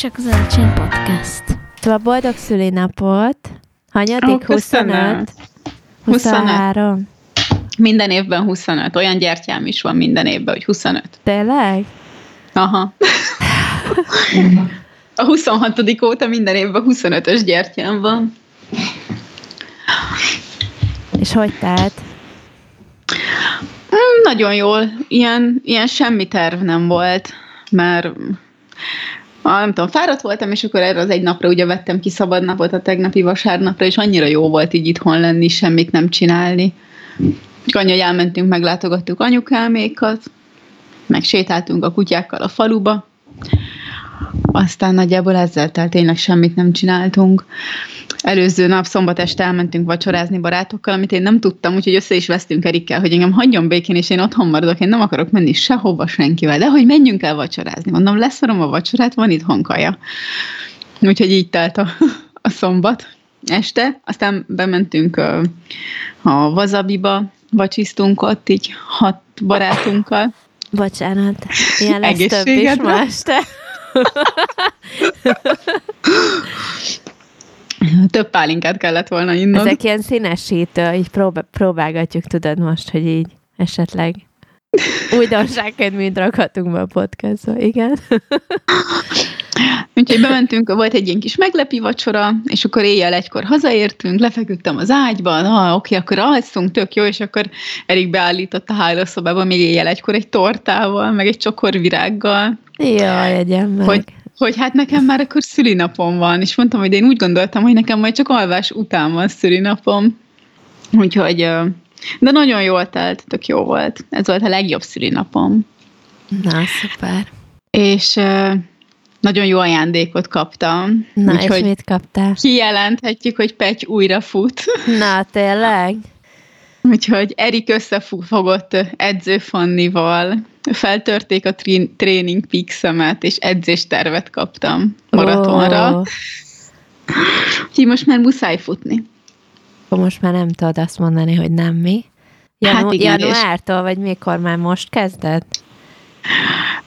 csak az Elcsén Podcast. Szóval boldog szülinapot. Hanyadik? Köszönöm. 25? 23? Minden évben 25. Olyan gyertyám is van minden évben, hogy 25. Tényleg? Aha. A 26. óta minden évben 25-ös gyertyám van. És hogy telt? Mm, Nagyon jól. Ilyen, ilyen semmi terv nem volt, mert ah, nem tudom, fáradt voltam, és akkor erre az egy napra ugye vettem ki szabad napot a tegnapi vasárnapra, és annyira jó volt így itthon lenni, semmit nem csinálni. Annyi, hogy elmentünk, meglátogattuk anyukámékat, meg sétáltunk a kutyákkal a faluba, aztán nagyjából ezzel telt tényleg semmit nem csináltunk. Előző nap szombat este elmentünk vacsorázni barátokkal, amit én nem tudtam, úgyhogy össze is vesztünk Erikkel, hogy engem hagyjon békén, és én otthon maradok, én nem akarok menni sehova senkivel, de hogy menjünk el vacsorázni. Mondom, leszorom a vacsorát, van itt honkaja. Úgyhogy így telt a, a szombat este, aztán bementünk a, a Vazabiba, vacsisztunk ott így hat barátunkkal. Bocsánat, ilyen lesz több is ma este. Több pálinkát kellett volna innod. Ezek ilyen színesítő, így próbál, próbálgatjuk, tudod most, hogy így esetleg újdonságként mind rakhatunk be a podcastba, igen. Úgyhogy bementünk, volt egy ilyen kis meglepi vacsora, és akkor éjjel egykor hazaértünk, lefeküdtem az ágyban, ah, oké, akkor alszunk, tök jó, és akkor Erik beállított a hálószobába még éjjel egykor egy tortával, meg egy csokor virággal, Jaj, egyen meg. hogy, hogy hát nekem már akkor szülinapom van, és mondtam, hogy én úgy gondoltam, hogy nekem majd csak alvás után van szülinapom. Úgyhogy, de nagyon jól telt, tök jó volt. Ez volt a legjobb szülinapom. Na, szuper. És nagyon jó ajándékot kaptam. Na, és mit kaptál? kijelenthetjük, hogy Pety újra fut. Na, tényleg? Úgyhogy Erik összefogott edző Fannival, feltörték a trén- tréning pixemet, és edzéstervet kaptam maratonra. Ó, Úgyhogy most már muszáj futni. most már nem tudod azt mondani, hogy nem mi. Hát Janu- igen, és- januártól, vagy mikor már most kezded?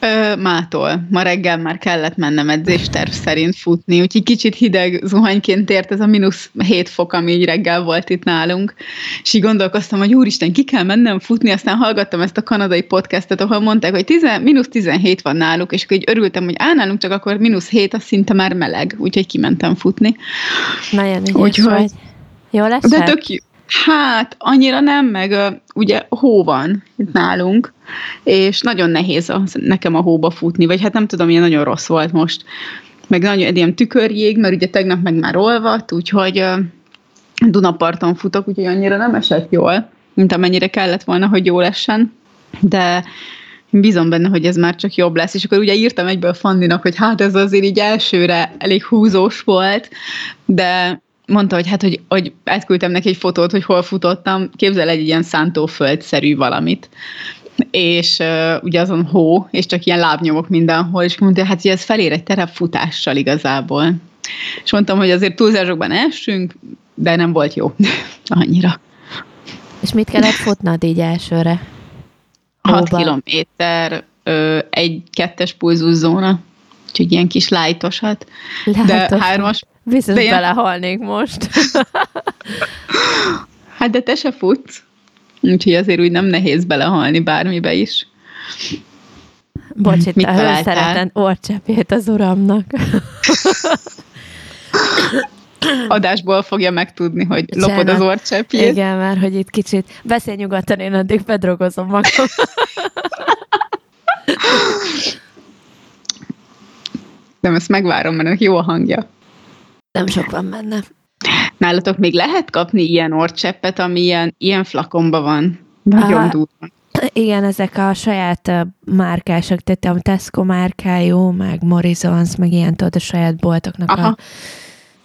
Ö, mától. Ma reggel már kellett mennem edzésterv szerint futni, úgyhogy kicsit hideg zuhanyként ért ez a mínusz 7 fok, ami így reggel volt itt nálunk. És így gondolkoztam, hogy úristen, ki kell mennem futni, aztán hallgattam ezt a kanadai podcastet, ahol mondták, hogy 10, mínusz 17 van náluk, és akkor így örültem, hogy á, nálunk csak akkor mínusz 7, az szinte már meleg, úgyhogy kimentem futni. Nagyon ügyes Úgyhogy- vagy. Jó lesz? De tök jó. Hát, annyira nem, meg ugye hó van itt nálunk, és nagyon nehéz a, nekem a hóba futni, vagy hát nem tudom, ilyen nagyon rossz volt most. Meg nagyon ilyen tükörjég, mert ugye tegnap meg már olvadt, úgyhogy Dunaparton futok, úgyhogy annyira nem esett jól, mint amennyire kellett volna, hogy jól essen. De bízom benne, hogy ez már csak jobb lesz. És akkor ugye írtam egyből Fanninak, hogy hát ez azért így elsőre elég húzós volt, de mondta, hogy hát, hogy, hogy átküldtem neki egy fotót, hogy hol futottam, képzel egy ilyen szántóföldszerű valamit, és uh, ugye azon hó, és csak ilyen lábnyomok mindenhol, és mondta, hát hogy ez felér egy terepfutással igazából. És mondtam, hogy azért túlzásokban essünk, de nem volt jó annyira. És mit kellett futnod így elsőre? 6 Hóban. kilométer, ö, egy kettes pulzuszóna, úgyhogy ilyen kis lájtosat, de hármas, Biztos de belehalnék most. hát de te se futsz, úgyhogy azért úgy nem nehéz belehalni bármibe is. Bocs, itt Mit a hőszereten orcsepét az uramnak. Adásból fogja megtudni, hogy lopod Bocsánat. az orcseppjét. Igen, mert hogy itt kicsit beszélj nyugodtan, én addig bedrogozom magam. Nem, ezt megvárom, mert jó a hangja. Nem sok van benne. Nálatok még lehet kapni ilyen orcseppet, ami ilyen, ilyen flakonban van? Nagyon durva. Igen, ezek a saját márkások, tehát a Tesco márkájú, meg Morrisons, meg ilyen tudod, a saját boltoknak Aha. a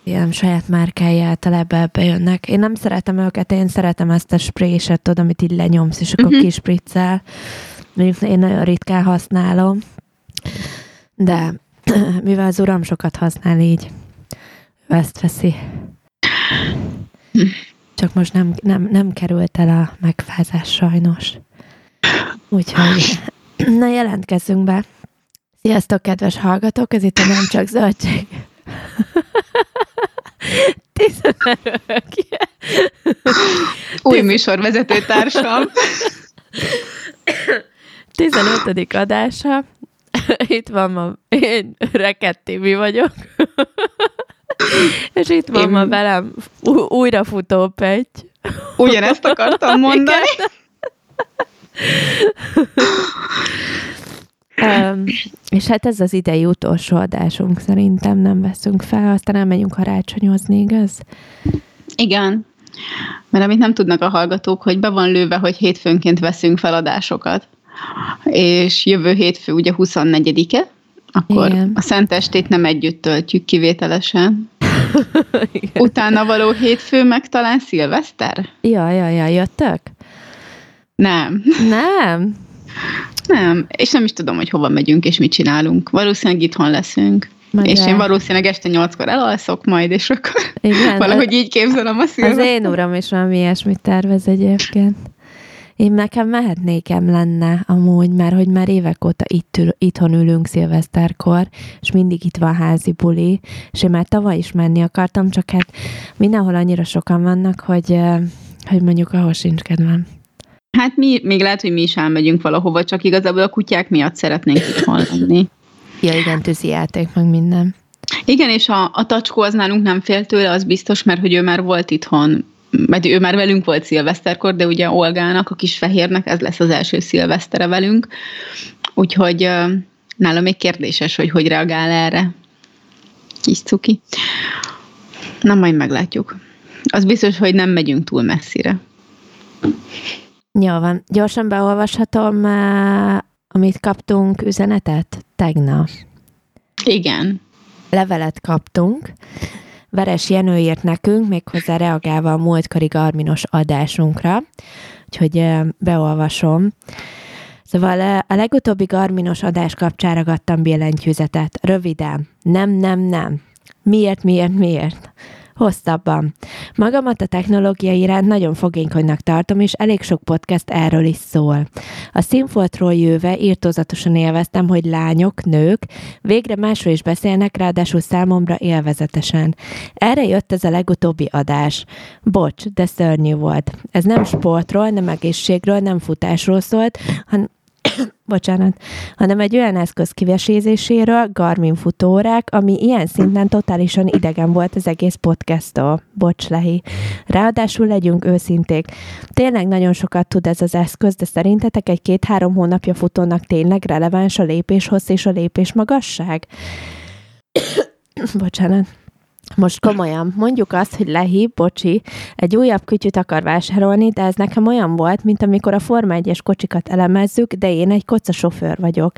ilyen saját márkái általában ebbe jönnek. Én nem szeretem őket, én szeretem ezt a spréset, tudod, amit így lenyomsz, és akkor Mhm. uh-huh. kispriccel. Mondjuk én nagyon ritkán használom, de mivel az uram sokat használ így, ezt veszi. Csak most nem, nem, nem került el a megfázás sajnos. Úgyhogy, na jelentkezzünk be. Sziasztok, kedves hallgatók! Ez itt a Nem Csak Zöldség. Tizenörök. Új műsorvezető társam. 15. adása. Itt van ma, én Reketti, mi vagyok. És itt van Én- ma velem újrafutó Petty. Ugyanezt akartam mondani. Um, és hát ez az idei utolsó adásunk szerintem nem veszünk fel, aztán elmegyünk karácsonyozni, igaz? Igen. Mert amit nem tudnak a hallgatók, hogy be van lőve, hogy hétfőnként veszünk feladásokat. És jövő hétfő ugye 24-e, akkor Igen. a Szentestét nem együtt töltjük kivételesen. Utána való hétfő meg talán szilveszter? Ja, ja, ja, jöttök? Nem. Nem? Nem. És nem is tudom, hogy hova megyünk és mit csinálunk. Valószínűleg itthon leszünk. Majd és én valószínűleg este nyolckor elalszok majd, és akkor Igen, valahogy így képzelem a Az szilvesztert. én uram is valami ilyesmit tervez egyébként. Én nekem mehetnékem lenne amúgy, mert hogy már évek óta itt ül, itthon ülünk szilveszterkor, és mindig itt van házi buli, és én már tavaly is menni akartam, csak hát mindenhol annyira sokan vannak, hogy, hogy mondjuk ahol sincs kedvem. Hát mi, még lehet, hogy mi is elmegyünk valahova, csak igazából a kutyák miatt szeretnénk itthon lenni. Ja, igen, tűzi játék, meg minden. Igen, és a, a tacskó az nálunk nem fél tőle, az biztos, mert hogy ő már volt itthon, mert ő már velünk volt szilveszterkor, de ugye Olgának, a kis fehérnek ez lesz az első szilvesztere velünk, úgyhogy nálam még kérdéses, hogy hogy reagál erre. Kis cuki. Na, majd meglátjuk. Az biztos, hogy nem megyünk túl messzire. Jó van. Gyorsan beolvashatom, amit kaptunk üzenetet tegnap. Igen. levelet kaptunk. Veres Jenő írt nekünk, méghozzá reagálva a múltkori Garminos adásunkra, úgyhogy beolvasom. Szóval a legutóbbi Garminos adás kapcsán ragadtam billentyűzetet. Röviden. Nem, nem, nem. Miért, miért, miért? Hosszabban. Magamat a technológia iránt nagyon fogékonynak tartom, és elég sok podcast erről is szól. A színfoltról jöve írtózatosan élveztem, hogy lányok, nők végre másról is beszélnek, ráadásul számomra élvezetesen. Erre jött ez a legutóbbi adás. Bocs, de szörnyű volt. Ez nem sportról, nem egészségről, nem futásról szólt, han- bocsánat, hanem egy olyan eszköz kivesézéséről, Garmin futóórák, ami ilyen szinten totálisan idegen volt az egész podcasttól. Bocs, Lehi. Ráadásul legyünk őszinték. Tényleg nagyon sokat tud ez az eszköz, de szerintetek egy két-három hónapja futónak tényleg releváns a lépéshossz és a lépésmagasság? Bocsánat. Most komolyan, mondjuk azt, hogy Lehi, bocsi, egy újabb kütyüt akar vásárolni, de ez nekem olyan volt, mint amikor a Forma 1-es kocsikat elemezzük, de én egy koca sofőr vagyok.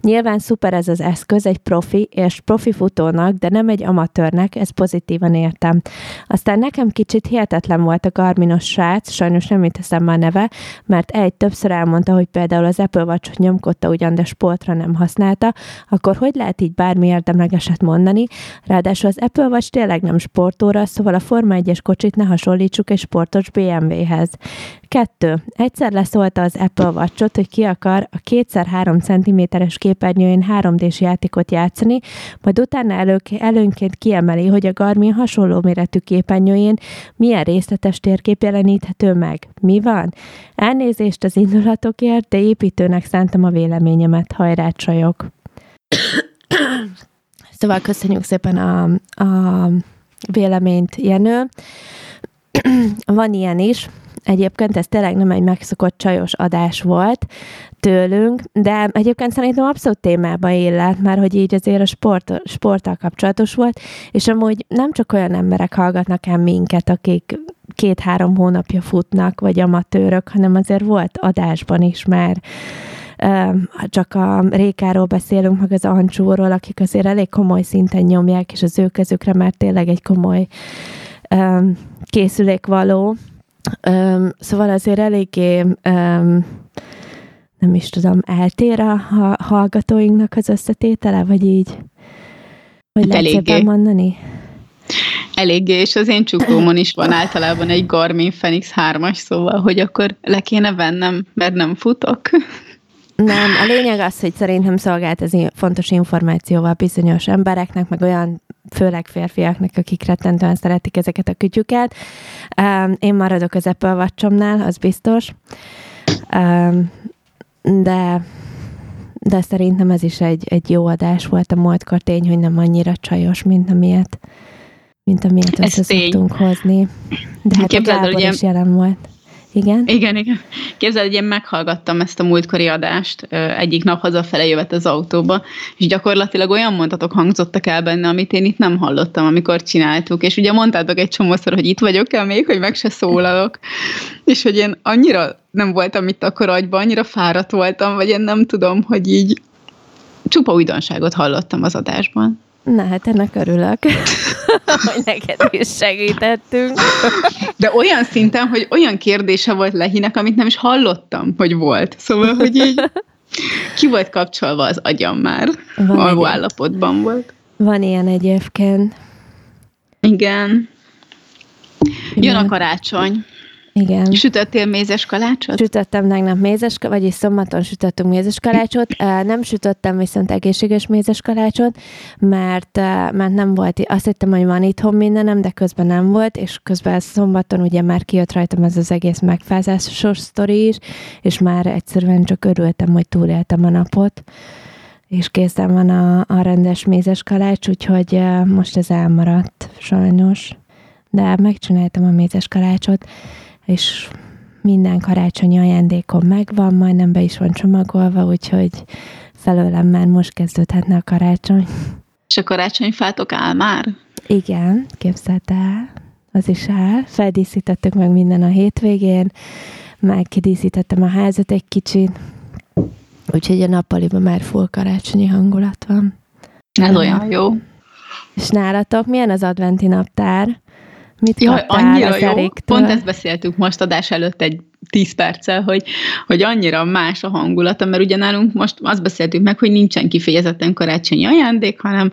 Nyilván szuper ez az eszköz egy profi és profi futónak, de nem egy amatőrnek, ez pozitívan értem. Aztán nekem kicsit hihetetlen volt a Garminos srác, sajnos nem jut eszembe a neve, mert egy többször elmondta, hogy például az Apple Watch-ot nyomkodta ugyan, de sportra nem használta, akkor hogy lehet így bármi érdemlegeset mondani? Ráadásul az Apple Watch tényleg nem sportóra, szóval a Forma 1-es kocsit ne hasonlítsuk egy sportos BMW-hez. Kettő. Egyszer leszólta az Apple Watch-ot, hogy ki akar a 2x3 cm-es képernyőjén 3D-s játékot játszani, majd utána elő, előnként kiemeli, hogy a Garmin hasonló méretű képernyőjén milyen részletes térkép jeleníthető meg. Mi van? Elnézést az indulatokért, de építőnek szántam a véleményemet, hajrá csajok! Szóval köszönjük szépen a, a véleményt, Jenő. Van ilyen is. Egyébként ez tényleg nem egy megszokott csajos adás volt tőlünk, de egyébként szerintem abszolút témába éllett, már hogy így azért a sport, sporttal kapcsolatos volt, és amúgy nem csak olyan emberek hallgatnak el minket, akik két-három hónapja futnak, vagy amatőrök, hanem azért volt adásban is már csak a Rékáról beszélünk, meg az Ancsúról, akik azért elég komoly szinten nyomják, és az ő kezükre már tényleg egy komoly készülék való. Szóval azért eléggé nem is tudom, eltér a ha- hallgatóinknak az összetétele, vagy így? Hogy Hát lehet mondani? Eléggé, és az én csuklómon is van általában egy Garmin Fenix 3-as, szóval, hogy akkor le kéne vennem, mert nem futok. Nem, a lényeg az, hogy szerintem szolgált ez fontos információval bizonyos embereknek, meg olyan főleg férfiaknak, akik rettentően szeretik ezeket a kütyüket. Um, én maradok az Apple watch az biztos. Um, de de szerintem ez is egy, egy jó adás volt a múltkor tény, hogy nem annyira csajos, mint amilyet, mint amilyet össze szoktunk hozni. De hát Képzeld, a Gábor ugye... is jelen volt. Igen? Igen, igen. Képzeld, hogy én meghallgattam ezt a múltkori adást, egyik nap hazafele jövet az autóba, és gyakorlatilag olyan mondatok hangzottak el benne, amit én itt nem hallottam, amikor csináltuk, és ugye mondtátok egy csomószor, hogy itt vagyok-e még, hogy meg se szólalok, és hogy én annyira nem voltam itt akkor agyban, annyira fáradt voltam, vagy én nem tudom, hogy így csupa újdonságot hallottam az adásban. Na hát ennek örülök, hogy neked is segítettünk. De olyan szinten, hogy olyan kérdése volt Lehinek, amit nem is hallottam, hogy volt. Szóval, hogy így ki volt kapcsolva az agyam már. Alvó állapotban volt. Van ilyen egyébként. Igen. Jön a karácsony. Igen. Sütöttél mézes kalácsot? Sütöttem tegnap mézes, vagyis szombaton sütöttünk mézes kalácsot. Nem sütöttem viszont egészséges mézes kalácsot, mert, mert nem volt, azt hittem, hogy van itthon mindenem, de közben nem volt, és közben szombaton ugye már kijött rajtam ez az egész megfázásos sztori is, és már egyszerűen csak örültem, hogy túléltem a napot és készen van a, a rendes mézes kalács, úgyhogy most ez elmaradt, sajnos. De megcsináltam a mézes kalácsot, és minden karácsonyi ajándékom megvan, majdnem be is van csomagolva, úgyhogy felőlem már most kezdődhetne a karácsony. És a karácsonyfátok áll már? Igen, képzeld el, az is áll. Feldíszítettük meg minden a hétvégén, meg kidíszítettem a házat egy kicsit, úgyhogy a nappaliban már full karácsonyi hangulat van. Ez olyan jó. És nálatok milyen az adventi naptár? Mit Jaj, annyira jó. Eriktől? Pont ezt beszéltük most adás előtt egy tíz perccel, hogy, hogy annyira más a hangulata, mert ugye nálunk most azt beszéltük meg, hogy nincsen kifejezetten karácsonyi ajándék, hanem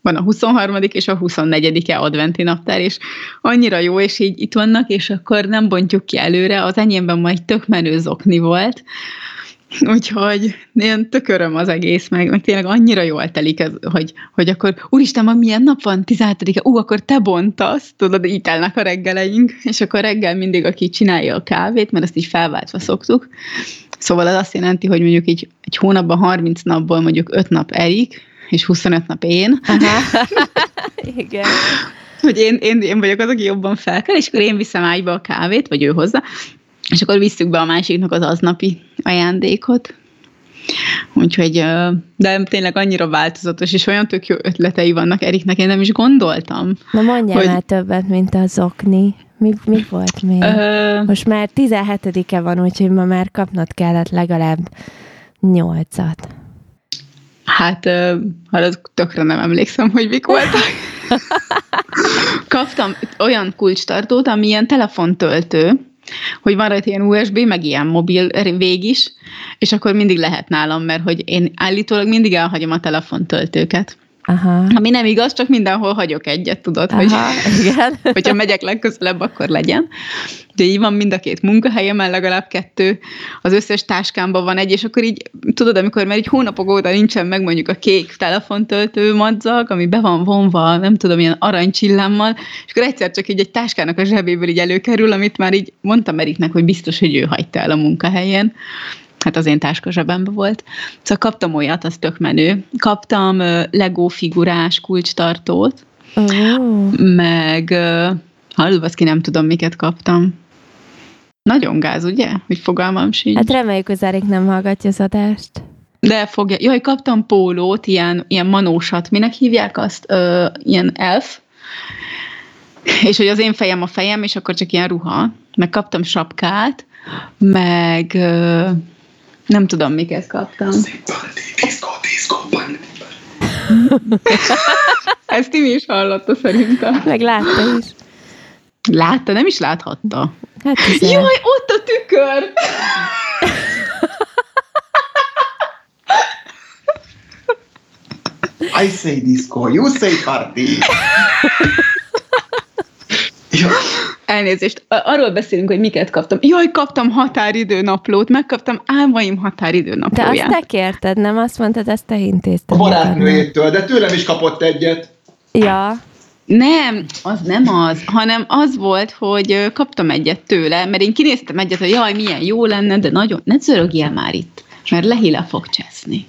van a 23. és a 24-e adventi naptár, és annyira jó, és így itt vannak, és akkor nem bontjuk ki előre. Az enyémben majd tök menő zokni volt, Úgyhogy ilyen tök öröm az egész, meg, meg tényleg annyira jól telik, ez, hogy, hogy akkor úristen, ma milyen nap van, 17 -e? ú, akkor te bontasz, tudod, így telnek a reggeleink, és akkor reggel mindig, aki csinálja a kávét, mert ezt így felváltva szoktuk, Szóval az azt jelenti, hogy mondjuk így egy hónapban 30 napból mondjuk 5 nap Erik, és 25 nap én. Aha. Igen. Hogy én, én, én vagyok az, aki jobban fel kell, és akkor én viszem ágyba a kávét, vagy ő hozzá, és akkor visszük be a másiknak az aznapi ajándékot. Úgyhogy, de tényleg annyira változatos, és olyan tök jó ötletei vannak Eriknek, én nem is gondoltam. Na mondjál hogy... már többet, mint az okni. Mi, mi volt még? Ö... Most már 17-e van, úgyhogy ma már kapnod kellett legalább nyolcat. Hát, hát tökre nem emlékszem, hogy mik voltak. Kaptam olyan kulcstartót, ami ilyen telefontöltő, hogy van rajta ilyen USB, meg ilyen mobil vég is, és akkor mindig lehet nálam, mert hogy én állítólag mindig elhagyom a telefontöltőket. Aha. Ami nem igaz, csak mindenhol hagyok egyet, tudod, Aha, hogy igen. hogyha megyek legközelebb, akkor legyen. De így van mind a két munkahelyemen, legalább kettő, az összes táskámban van egy, és akkor így, tudod, amikor már egy hónapok óta nincsen meg mondjuk a kék telefontöltő madzag, ami be van vonva, nem tudom, ilyen aranycsillámmal, és akkor egyszer csak így egy táskának a zsebéből így előkerül, amit már így mondtam Eriknek, hogy biztos, hogy ő hagyta el a munkahelyen hát az én táska zsebemben volt. Szóval kaptam olyat, az tök menő. Kaptam uh, Lego figurás kulcstartót, oh. meg uh, hallod, ki nem tudom, miket kaptam. Nagyon gáz, ugye? Hogy fogalmam sincs. Hát reméljük, hogy Erik nem hallgatja az adást. De fogja. Jaj, kaptam pólót, ilyen, ilyen manósat. Minek hívják azt? Ö, ilyen elf. És hogy az én fejem a fejem, és akkor csak ilyen ruha. Meg kaptam sapkát, meg ö, nem tudom, miket kaptam. Ezt Timi is hallotta szerintem. Meg látta is. Látta? Nem is láthatta. Hát Jaj, ott a tükör! I say disco, you say party. elnézést, arról beszélünk, hogy miket kaptam. Jaj, kaptam határidő naplót, megkaptam álmaim határidő naplóját. De azt te kérted, nem? Azt mondtad, ezt te intézted. A barátnőjétől, de tőlem is kapott egyet. Ja. Nem, az nem az, hanem az volt, hogy kaptam egyet tőle, mert én kinéztem egyet, hogy jaj, milyen jó lenne, de nagyon, ne zörögjél már itt, mert lehile fog cseszni.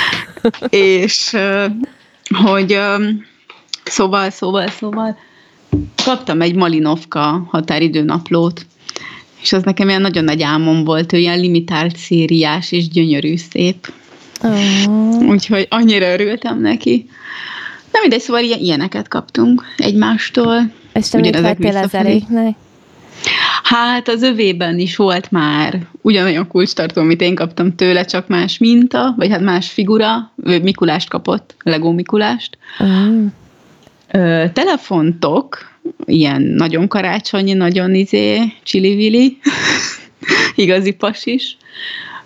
És hogy szóval, szóval, szóval kaptam egy Malinovka határidőnaplót, és az nekem ilyen nagyon nagy álmom volt, ő ilyen limitált szériás és gyönyörű szép. Oh. Úgyhogy annyira örültem neki. Na mindegy, szóval ilyen, ilyeneket kaptunk egymástól. És te mit vettél az eléknek? Hát az övében is volt már ugyanolyan kulcstartó, amit én kaptam tőle, csak más minta, vagy hát más figura. Ő Mikulást kapott, Lego Mikulást. Mm. Ö, telefontok, ilyen nagyon karácsonyi, nagyon izé, csili-vili, igazi pasis,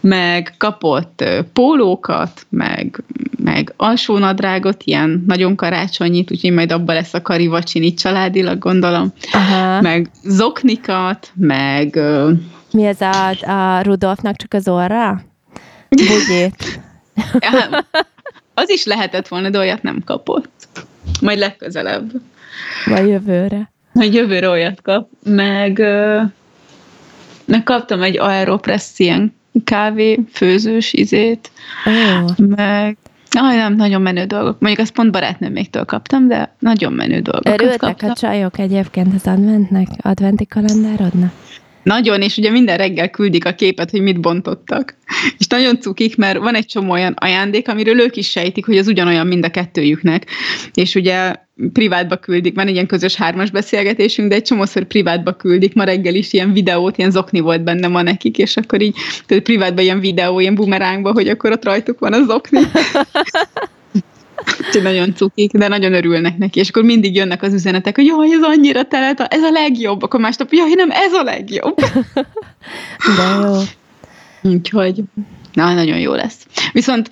meg kapott pólókat, meg, meg alsónadrágot, ilyen nagyon karácsonyit, úgyhogy majd abban lesz a karivacsin családilag, gondolom. Aha. Meg zoknikat, meg... Mi ez a, a Rudolfnak csak az orra? Bugyét. az is lehetett volna, de olyat nem kapott. Majd legközelebb. Vagy jövőre. Majd jövőre olyat kap. Meg, meg kaptam egy Aeropress ilyen kávé, főzős izét, oh. meg Aj, nem, nagyon menő dolgok. Mondjuk azt pont barátnőméktől kaptam, de nagyon menő dolgokat Örültek kaptam. a csajok egyébként az adventnek, adventi kalendárodnak? Nagyon, és ugye minden reggel küldik a képet, hogy mit bontottak. És nagyon cukik, mert van egy csomó olyan ajándék, amiről ők is sejtik, hogy az ugyanolyan mind a kettőjüknek. És ugye privátba küldik, van egy ilyen közös hármas beszélgetésünk, de egy csomószor privátba küldik, ma reggel is ilyen videót, ilyen zokni volt benne ma nekik, és akkor így tehát privátban ilyen videó, ilyen bumerángba, hogy akkor ott rajtuk van az zokni. Úgyhogy nagyon cukik, de nagyon örülnek neki, és akkor mindig jönnek az üzenetek, hogy jaj, ez annyira telet, ez a legjobb, akkor másnap, jaj, nem, ez a legjobb. De jó. Úgyhogy, na, nagyon jó lesz. Viszont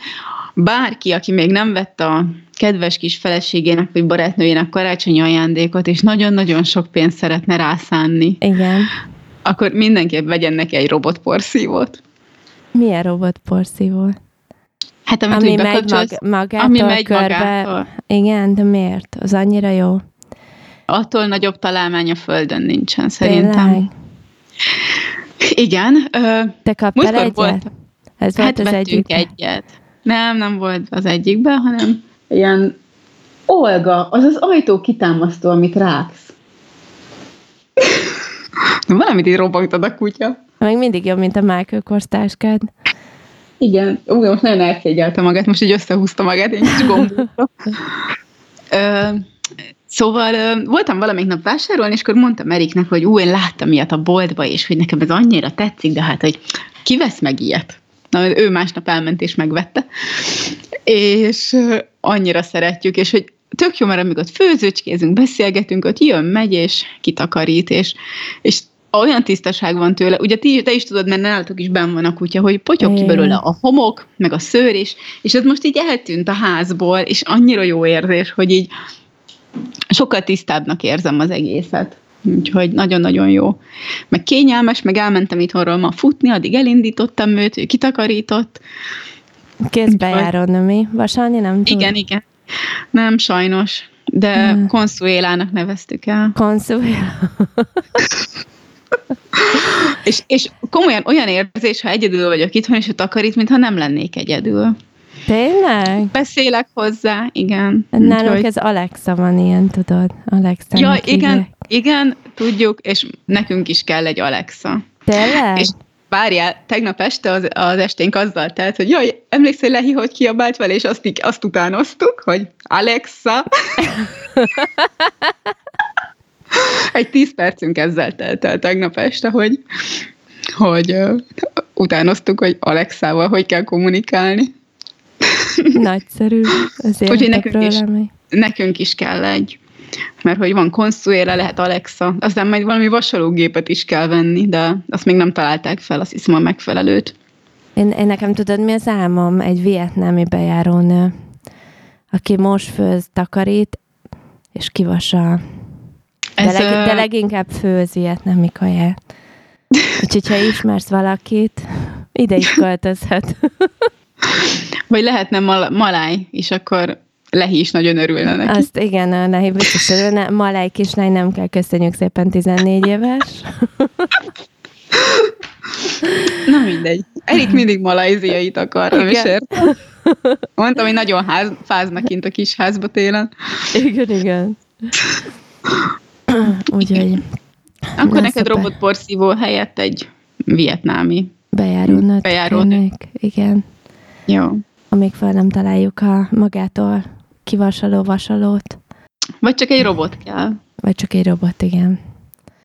bárki, aki még nem vett a kedves kis feleségének vagy barátnőjének karácsonyi ajándékot, és nagyon-nagyon sok pénzt szeretne rászánni, Igen. akkor mindenképp vegyen neki egy robotporszívót. Milyen robotporszívót? Hát amit ami megy mag, magától, ami megy körbe. magától. Igen, de miért? Az annyira jó. Attól nagyobb találmány a Földön nincsen, szerintem. Tényleg? Igen. Ö, Te kaptál egyet? Volt, Ez volt hát az egyik. egyet. Nem, nem volt az egyikben, hanem ilyen Olga, az az ajtó kitámasztó, amit ráksz. Valamit így robbantad a kutya. Még mindig jobb, mint a Michael korstáskád. Igen, Ú, most nagyon elkégyelte magát, most így összehúzta magát, én kis. Szóval voltam valamelyik nap vásárolni, és akkor mondtam Eriknek, hogy ú, én láttam ilyet a boltba, és hogy nekem ez annyira tetszik, de hát, hogy ki vesz meg ilyet? Na, ő másnap elment és megvette. És annyira szeretjük, és hogy tök jó, mert amíg ott főzőcskézünk, beszélgetünk, ott jön, megy, és kitakarít, és, és olyan tisztaság van tőle, ugye ti, te is tudod, mert nálatok is benn van a kutya, hogy potyog ki belőle a homok, meg a szőr is, és ez most így eltűnt a házból, és annyira jó érzés, hogy így sokkal tisztábbnak érzem az egészet. Úgyhogy nagyon-nagyon jó. Meg kényelmes, meg elmentem itthonról ma futni, addig elindítottam őt, ő kitakarított. Kézbejáron, mi? Vasalni nem tud? Igen, igen. Nem, sajnos. De hmm. Consuélának neveztük el. Consuéla. és, és komolyan olyan érzés, ha egyedül vagyok itthon, és a takarít, mintha nem lennék egyedül. Tényleg? Beszélek hozzá, igen. Nálunk Úgyhogy... ez Alexa van ilyen, tudod? Alexa. Ja, igen, igen, tudjuk, és nekünk is kell egy Alexa. Tényleg? És várjál, tegnap este az, az esténk azzal telt, hogy jaj, emlékszel Lehi, hogy kiabált vele, és azt, azt utánoztuk, hogy Alexa. Egy tíz percünk ezzel telt el tegnap este, hogy, hogy uh, utánoztuk, hogy Alexával hogy kell kommunikálni. Nagyszerű. Azért Úgyhogy nekünk is, nekünk is kell egy, mert hogy van konszulére, lehet Alexa, aztán majd valami vasalógépet is kell venni, de azt még nem találták fel, azt hiszem a megfelelőt. Én, én nekem tudod, mi az álmom? Egy vietnámi bejárónő, aki most főz, takarít, és kivasa De, Ez, leg, ö, de leginkább főz vietnámi kaját. Úgyhogy, ha ismersz valakit, ide is költözhet. Vagy lehetne mal- maláj, és akkor Lehi is nagyon örülne neki. Azt igen, a Lehi biztos örülne. Maláj kislány nem kell, köszönjük szépen, 14 éves. Na mindegy. Erik mindig malajziait akar, nem is értem. Mondtam, hogy nagyon ház, fáznak kint a kis házba télen. Igen, igen. Úgyhogy Akkor neked robotporszívó helyett egy vietnámi. Bejárónak. kérnék. Igen. Jó. Amíg fel nem találjuk a magától kivasaló vasalót. Vagy csak egy robot kell. Vagy csak egy robot, igen.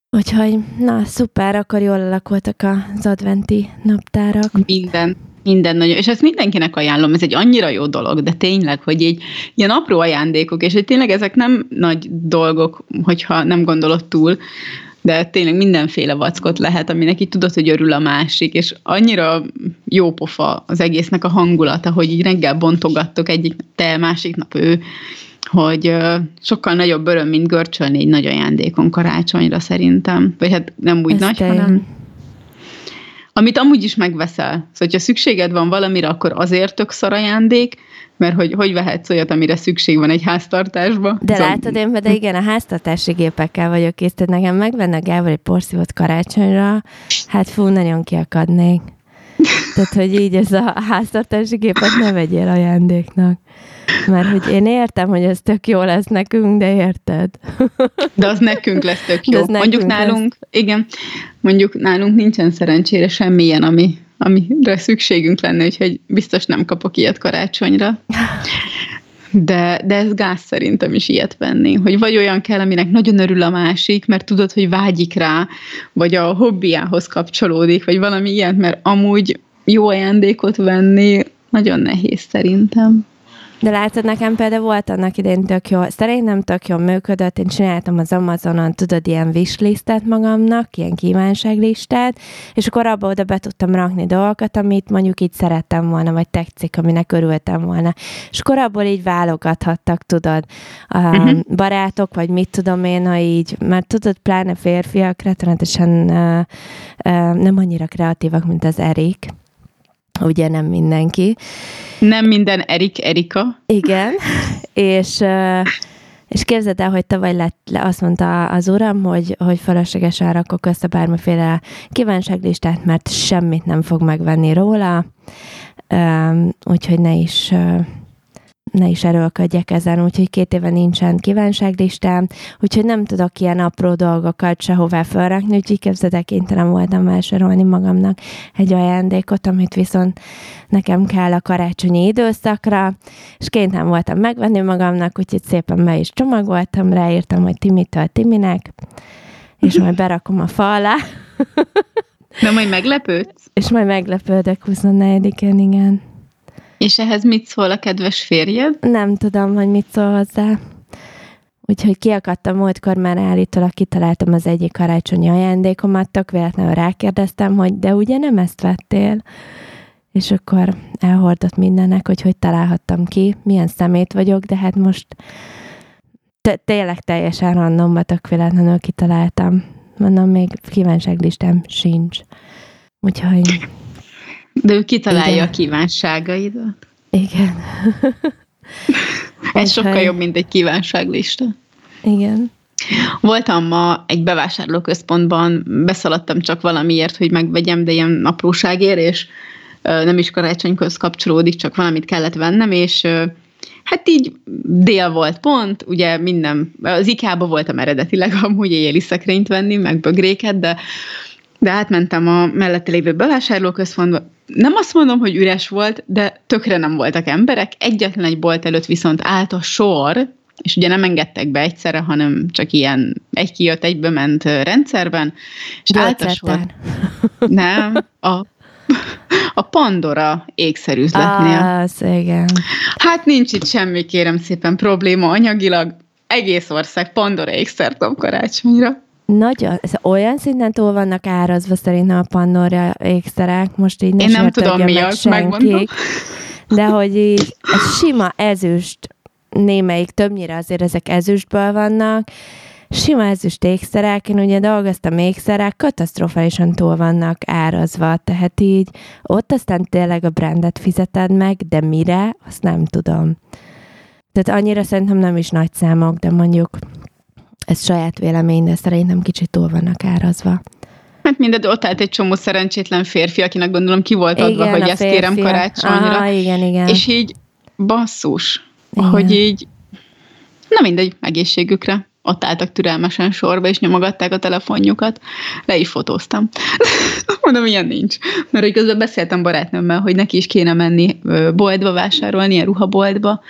Úgyhogy, na, szuper, akkor jól alakultak az adventi naptárak. Minden. Minden nagyon. És ezt mindenkinek ajánlom, ez egy annyira jó dolog, de tényleg, hogy így ilyen apró ajándékok, és hogy tényleg ezek nem nagy dolgok, hogyha nem gondolod túl, de tényleg mindenféle vackot lehet, aminek így tudod, hogy örül a másik, és annyira jó pofa az egésznek a hangulata, hogy így reggel bontogattok egyik nap te, másik nap ő, hogy sokkal nagyobb öröm, mint görcsölni egy nagy ajándékon karácsonyra szerintem. Vagy hát nem úgy Ez nagy, tény. hanem amit amúgy is megveszel. Szóval, hogyha szükséged van valamire, akkor azért tök szar ajándék, mert hogy, hogy vehetsz olyat, amire szükség van egy háztartásba. De Szóval- látod, én de igen, a háztartási gépekkel vagyok kész, tehát nekem megvenne Gábor egy porszívót karácsonyra, hát fú, nagyon kiakadnék. Tehát, hogy így ez a háztartási gépet ne vegyél ajándéknak. Mert hogy én értem, hogy ez tök jó lesz nekünk, de érted? De az nekünk lesz tök jó. az Mondjuk nekünk nálunk, igen, mondjuk nálunk nincsen szerencsére semmilyen, ami, amire szükségünk lenne, úgyhogy biztos nem kapok ilyet karácsonyra. De, de ez gáz szerintem is ilyet venni, hogy vagy olyan kell, aminek nagyon örül a másik, mert tudod, hogy vágyik rá, vagy a hobbiához kapcsolódik, vagy valami ilyet, mert amúgy jó ajándékot venni nagyon nehéz szerintem. De látod, nekem például volt annak idején tök jó, szerintem tök jól működött, én csináltam az Amazonon, tudod, ilyen wishlistet magamnak, ilyen kívánságlistát, és akkor abba oda be tudtam rakni dolgokat, amit mondjuk így szerettem volna, vagy tetszik, aminek örültem volna. És akkor abból így válogathattak, tudod, a Mhm. barátok, vagy mit tudom én, ha így, mert tudod, pláne férfiak rettenetesen uh, uh, nem annyira kreatívak, mint az Erik, ugye nem mindenki, Nem minden Erik Erika. igen, és, és képzeld el, hogy tavaly lett, le, azt mondta az uram, hogy, hogy feleslegesen rakok össze bármiféle kívánságlistát, mert semmit nem fog megvenni róla, úgyhogy ne is, ne is erőlködjek ezen, úgyhogy két éve nincsen kívánságlistám, úgyhogy nem tudok ilyen apró dolgokat sehová felrakni, úgyhogy képzeld el, kénytelen voltam vásárolni magamnak egy ajándékot, amit viszont nekem kell a karácsonyi időszakra, és kénytelen voltam megvenni magamnak, úgyhogy szépen be is csomagoltam, ráírtam, hogy Timitől Timinek, és majd berakom a fa alá, De majd meglepődsz? és majd meglepődök 24-én, igen. És ehhez mit szól a kedves férjed? Nem tudom, hogy mit szól hozzá. Úgyhogy kiakadtam múltkor, már állítólag kitaláltam az egyik karácsonyi ajándékomat, tök véletlenül rákérdeztem, hogy de ugye nem ezt vettél? És akkor elhordott mindennek, hogy hogy találhattam ki, milyen szemét vagyok, de hát most te- tényleg teljesen randomba tök véletlenül kitaláltam. Mondom, még kívánságlistám sincs. Úgyhogy De ő kitalálja Igen. a kívánságaidat. igen. Ez sokkal jobb, mint egy kívánságlista. Igen. Voltam ma egy bevásárlóközpontban, beszaladtam csak valamiért, hogy megvegyem, de ilyen apróságért, és nem is karácsonyhoz kapcsolódik, csak valamit kellett vennem, és hát így dél volt pont, ugye minden, az IKEA-ba voltam eredetileg amúgy éjjeli szekrényt venni, meg bögréket, de de átmentem a mellette lévő bevásárlóközpontba. Nem azt mondom, hogy üres volt, de tökre nem voltak emberek. Egyetlen egy bolt előtt viszont állt a sor, és ugye nem engedtek be egyszerre, hanem csak ilyen egy kijött, egybe ment rendszerben, és állt a sor. Nem, a, a Pandora ékszerüzletnél. Az, igen. Hát nincs itt semmi, kérem szépen, probléma anyagilag. Egész ország Pandora ékszert dob karácsonyra. Nagyon, olyan szinten túl vannak árazva szerintem a Pandora ékszerek, most így ne Én nem tudom, meg miatt, megmondom. senki, de hogy így a sima ezüst, némelyik többnyire azért ezek ezüstből vannak, sima ezüst ékszerek, én ugye dolgoztam ékszerek, katasztrofálisan túl vannak árazva, tehát így ott aztán tényleg a brandet fizeted meg, de mire, azt nem tudom. Tehát annyira szerintem nem is nagy számok, de mondjuk ez saját vélemény, de szerintem kicsit túl vannak árazva. Hát mindegy, ott állt egy csomó szerencsétlen férfi, akinek gondolom ki volt adva, Igen, hogy ezt kérem férfiak. karácsonyra. Aha, igen, igen. És így basszus, Igen. hogy így, na mindegy, egészségükre. Ott álltak türelmesen sorba, és nyomogatták a telefonjukat. Le is fotóztam. Mondom, ilyen nincs. Mert hogy közben beszéltem barátnőmmel, hogy neki is kéne menni boltba vásárolni, ilyen ruhaboltba.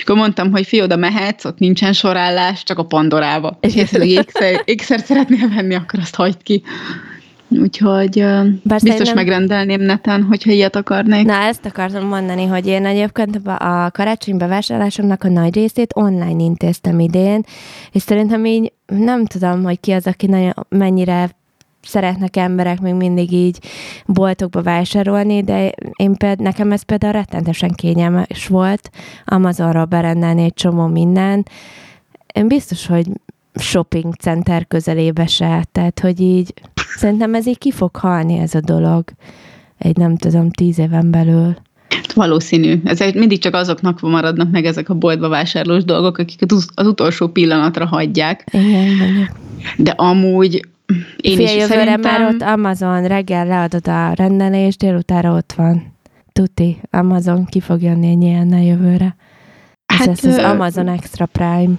És akkor mondtam, hogy fi, oda mehetsz, ott nincsen sorállás, csak a Pandorába. És esetleg ékszer, ékszert szeretnél venni, akkor azt hagyd ki. Úgyhogy ö, biztos szerintem- megrendelném neten, hogyha ilyet akarnék. Na, ezt akartam mondani, hogy én egyébként a a karácsony bevásárlásomnak a nagy részét online intéztem idén, és szerintem így nem tudom, hogy ki az, aki nagyon, mennyire szeretnek emberek még mindig így boltokba vásárolni, de én például, nekem ez például rettentesen kényelmes volt Amazonról berendelni egy csomó minden. Én biztos, hogy shopping center közelébe se, tehát hogy így szerintem ez így ki fog halni ez a dolog egy nem tudom, tíz éven belül. Valószínű. Ezek mindig csak azoknak maradnak meg ezek a boltba vásárlós dolgok, akiket az utolsó pillanatra hagyják. Igen, mondjuk. De amúgy én Fél is jövőre szerintem... már ott Amazon, reggel leadod a rendelést, délutára ott van. Tuti, Amazon ki fog jönni egy ilyennel jövőre. Ez Hát, lesz az ö- Amazon Extra Prime.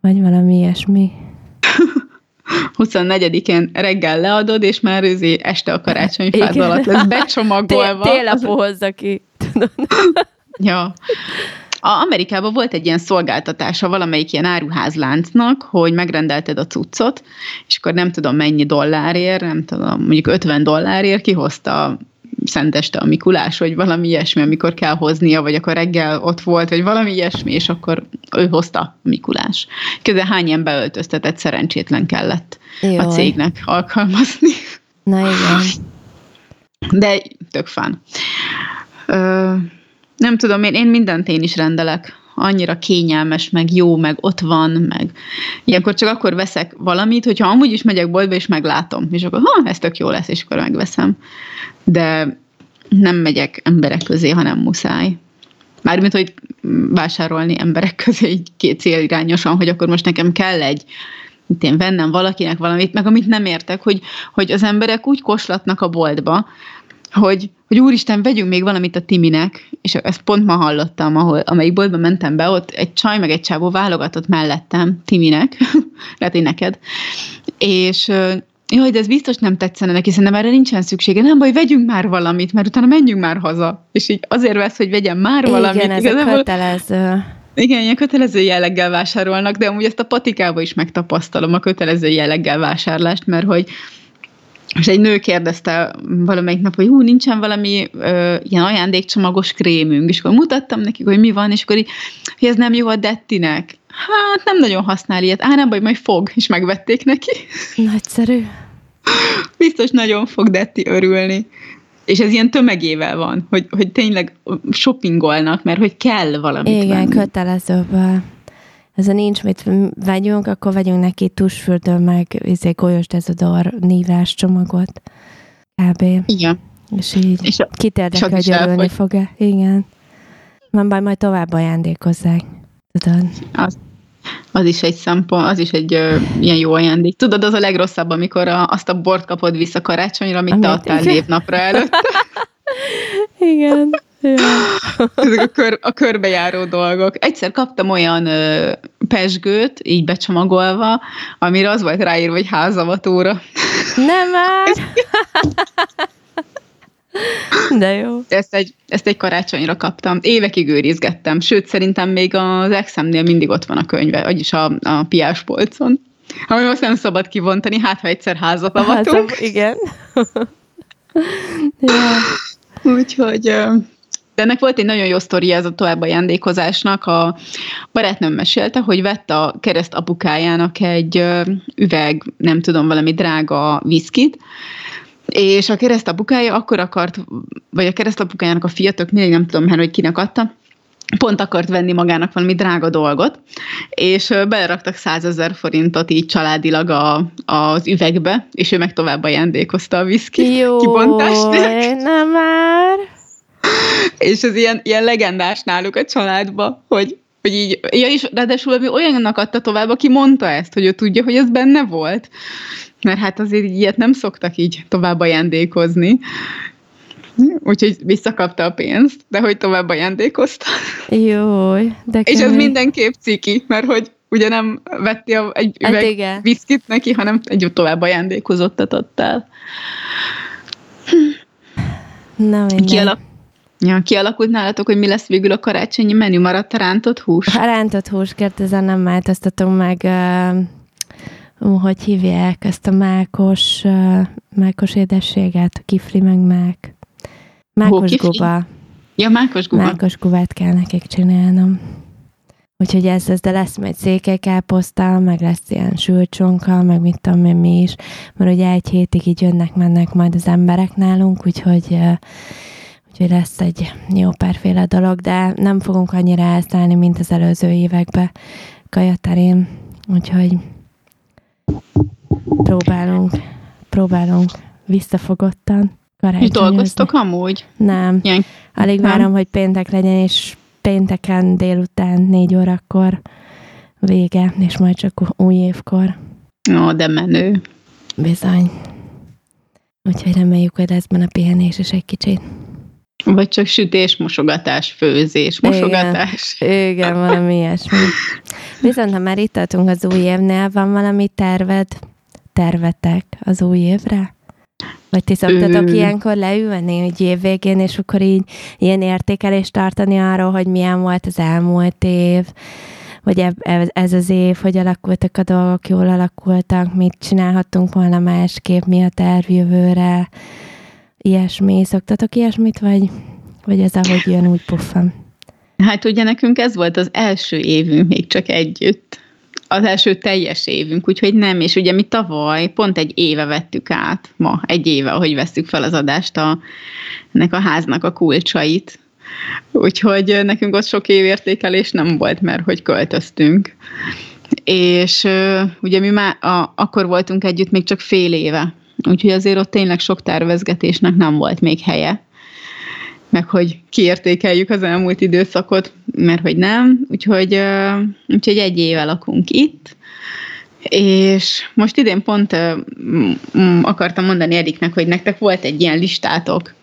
Vagy valami ilyesmi. 24-én reggel leadod, és már őzi este a karácsonyfád alatt lesz becsomagolva. Télapó hozza ki. Ja. A Amerikában volt egy ilyen szolgáltatása valamelyik ilyen áruházláncnak, hogy megrendelted a cuccot, és akkor nem tudom mennyi dollárért, nem tudom, mondjuk 50 dollárért kihozta szenteste a Mikulás, vagy valami ilyesmi, amikor kell hoznia, vagy akkor reggel ott volt, vagy valami ilyesmi, és akkor ő hozta a Mikulás. Közben hány ilyen beöltöztetett szerencsétlen kellett a Jaj. cégnek alkalmazni. Na igen. De tök fán. Ö, nem tudom, én, én mindent én is rendelek. Annyira kényelmes, meg jó, meg ott van, meg ilyenkor csak akkor veszek valamit, hogyha amúgy is megyek boltba, és meglátom, és akkor ha, ez tök jó lesz, és akkor megveszem. De nem megyek emberek közé, ha nem muszáj. Mármint, hogy vásárolni emberek közé így két célirányosan, hogy akkor most nekem kell egy mit én vennem valakinek valamit, meg amit nem értek, hogy, hogy az emberek úgy koslatnak a boltba, hogy, hogy úristen, vegyünk még valamit a Timinek, és ezt pont ma hallottam, ahol, amelyik boltba mentem be, ott egy csaj meg egy csávó válogatott mellettem Timinek, lehet, hogy neked, és jaj, de ez biztos nem tetszene neki, szerintem erre nincsen szüksége, nem baj, vegyünk már valamit, mert utána menjünk már haza. És így azért vesz, hogy vegyem már valamit. Igen, ez a Igazából- kötelező. igen, ilyen kötelező jelleggel vásárolnak, de amúgy ezt a patikába is megtapasztalom, a kötelező jelleggel vásárlást, mert hogy és egy nő kérdezte valamelyik nap, hogy hú, nincsen valami ö, ilyen ajándékcsomagos krémünk, és akkor mutattam nekik, hogy mi van, és akkor így, hogy ez nem jó a Dettinek. Hát nem nagyon használ ilyet. Á, nem baj, majd fog, és megvették neki. Nagyszerű. Biztos nagyon fog Detti örülni. És ez ilyen tömegével van, hogy, hogy tényleg shoppingolnak, mert hogy kell valamit Igen, venni. kötelezőbből. Ez a nincs mit vegyünk, akkor vegyünk neki tusfürdő, meg izé, golyos dezodor nívás csomagot. Kb. Igen. És így És a- kit érdekel, hogy örülni fog-e. Igen. Nem baj, majd tovább ajándékozzák. Tudod? Az, az is egy szempont, az is egy ö, ilyen jó ajándék. Tudod, az a legrosszabb, amikor a, azt a bort kapod vissza karácsonyra, amit, te Amit- adtál igen. névnapra előtt. Igen. Ja. Ezek a, kör, a körbejáró dolgok. Egyszer kaptam olyan ö, pesgőt, így becsomagolva, amire az volt ráírva, hogy házavatóra. Nem már! De jó. Ezt egy, ezt egy karácsonyra kaptam. Évekig őrizgettem, sőt, szerintem még az exemnél mindig ott van a könyve, vagyis a, a piáspolcon. Ami azt nem szabad kivontani, hát ha egyszer házat avatunk. Igen. ja. Úgyhogy de ennek volt egy nagyon jó sztoria ez a tovább ajándékozásnak. A barátnőm mesélte, hogy vett a kereszt apukájának egy üveg, nem tudom, valami drága viszkit, és a keresztapukája akkor akart, vagy a keresztapukájának a fia, tök mindig nem tudom már, hogy kinek adta, pont akart venni magának valami drága dolgot, és beleraktak százezer forintot így családilag a, az üvegbe, és ő meg tovább ajándékozta a viszki Jó, kibontást. nem már. És ez ilyen, ilyen legendás náluk a családba, hogy, hogy így, ja, és ráadásul ami olyannak adta tovább, aki mondta ezt, hogy ő tudja, hogy ez benne volt. Mert hát azért ilyet nem szoktak így tovább ajándékozni. Úgyhogy visszakapta a pénzt, de hogy tovább ajándékozta. Jó, de És ez kemény. mindenképp ciki, mert hogy ugye nem vetti a, egy Hát üveg igen. viszkit neki, hanem egy tovább ajándékozottat adtál. Na minden. Kialak... Ja, kialakult nálatok, hogy mi lesz végül a karácsonyi menü? Maradt a rántott hús? A rántott húskert, ezen nem változtatunk meg, uh, ú, hogy hívják ezt a mákos, uh, mákos édességet, a kifli meg mák. Mákos kifli? guba. Ja, mákos guba. Mákos gubát kell nekik csinálnom. Úgyhogy ez, ez, de lesz majd székelykáposzta, meg lesz ilyen sült csonka, meg mit tudom én mi is, mert ugye egy hétig így jönnek, mennek majd az emberek nálunk, úgyhogy, eh, úgyhogy lesz egy jó párféle dolog, de nem fogunk annyira elszállni, mint az előző években kajaterén, úgyhogy próbálunk, próbálunk visszafogottan És dolgoztok amúgy? Nem. Ilyen, Alig Nem? várom, hogy péntek legyen, és pénteken délután négy órakor vége, és majd csak új évkor. ó, de menő. Bizony. Úgyhogy reméljük, hogy lesz benne pihenés is egy kicsit. Vagy csak sütés, mosogatás, főzés, Igen. mosogatás. Igen, valami ilyesmi. Viszont ha már itt tartunk az új évnél, van valami terved, tervetek az új évre? Vagy ti szoktatok Ö. ilyenkor leülni, hogy évvégén, és akkor így ilyen értékelést tartani arról, hogy milyen volt az elmúlt év, vagy ez az év, hogy alakultak a dolgok, jól alakultak, mit csinálhattunk volna másképp, mi a terv jövőre, ilyesmi. Szoktatok ilyesmit, vagy, vagy ez ahogy jön, úgy puffan? Hát ugye nekünk ez volt az első évünk még csak együtt. Az első teljes évünk, úgyhogy nem, és ugye mi tavaly pont egy éve vettük át, ma egy éve, ahogy veszük fel az adást a, ennek a háznak a kulcsait. Úgyhogy nekünk ott sok évértékelés nem volt, mert hogy költöztünk. És ugye mi már a, akkor voltunk együtt még csak fél éve, úgyhogy azért ott tényleg sok tervezgetésnek nem volt még helye. Meg hogy kiértékeljük az elmúlt időszakot, mert hogy nem, úgyhogy, úgyhogy egy éve lakunk itt, és most idén pont akartam mondani Eriknek, hogy nektek volt egy ilyen listátok,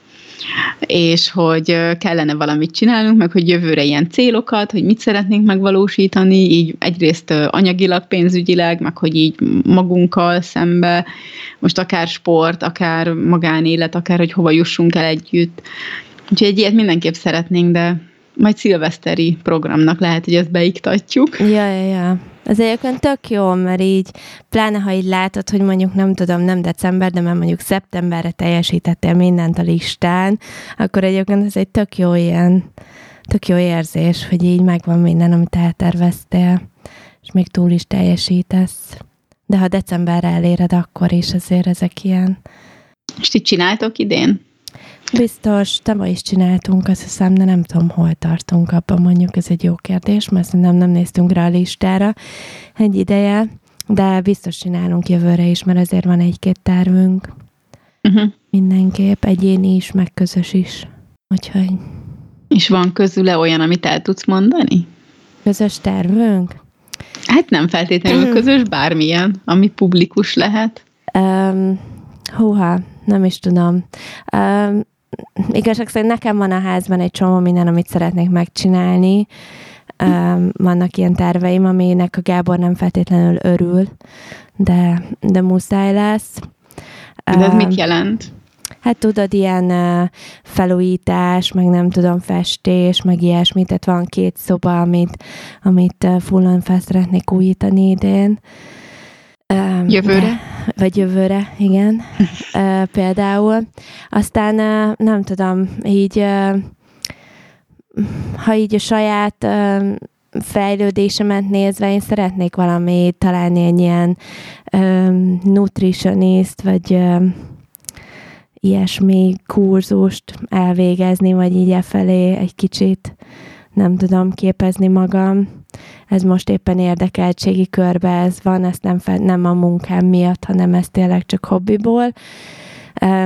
és hogy kellene valamit csinálnunk, meg hogy jövőre ilyen célokat, hogy mit szeretnénk megvalósítani, így egyrészt anyagilag, pénzügyileg, meg hogy így magunkkal szembe, most akár sport, akár magánélet, akár hogy hova jussunk el együtt. Úgyhogy egy ilyet mindenképp szeretnénk, de majd szilveszteri programnak lehet, hogy ezt beiktatjuk. Ja, ja, ja. Ez egyébként tök jó, mert így, pláne ha így látod, hogy mondjuk nem tudom, nem december, de már mondjuk szeptemberre teljesítettél mindent a listán, akkor egyébként ez egy tök jó ilyen, tök jó érzés, hogy így megvan minden, amit elterveztél, és még túl is teljesítesz. De ha decemberre eléred, akkor is azért ezek ilyen. És ti csináltok idén? Biztos, tavaly is csináltunk, azt hiszem, de nem tudom, hol tartunk abban, mondjuk ez egy jó kérdés, mert szerintem nem néztünk rá a listára egy ideje, de biztos csinálunk jövőre is, mert azért van egy-két tervünk Uh-huh. mindenképp, egyéni is, meg közös is. Úgyhogy És van közüle olyan, amit el tudsz mondani? közös tervünk? Hát nem feltétlenül közös, bármilyen, ami publikus lehet. Um, húha, nem is tudom. Um, igazság szerint nekem van a házban egy csomó minden, amit szeretnék megcsinálni. Um, vannak ilyen terveim, aminek a Gábor nem feltétlenül örül, de, de muszáj lesz. De ez Um, mit jelent? Hát tudod, ilyen uh, felújítás, meg nem tudom, festés, meg ilyesmi, tehát van két szoba, amit, amit uh, fullon fel szeretnék újítani idén. Um, Jövőre? De, vagy jövőre, igen. uh, például. Aztán uh, nem tudom, így uh, ha így a saját uh, fejlődésemet nézve, én szeretnék valami találni egy ilyen um, nutritionist, vagy um, ilyesmi kurzust elvégezni, vagy így e felé egy kicsit nem tudom képezni magam. Ez most éppen érdekeltségi körbe ez van, ezt nem, nem a munkám miatt, hanem ez tényleg csak hobbiból.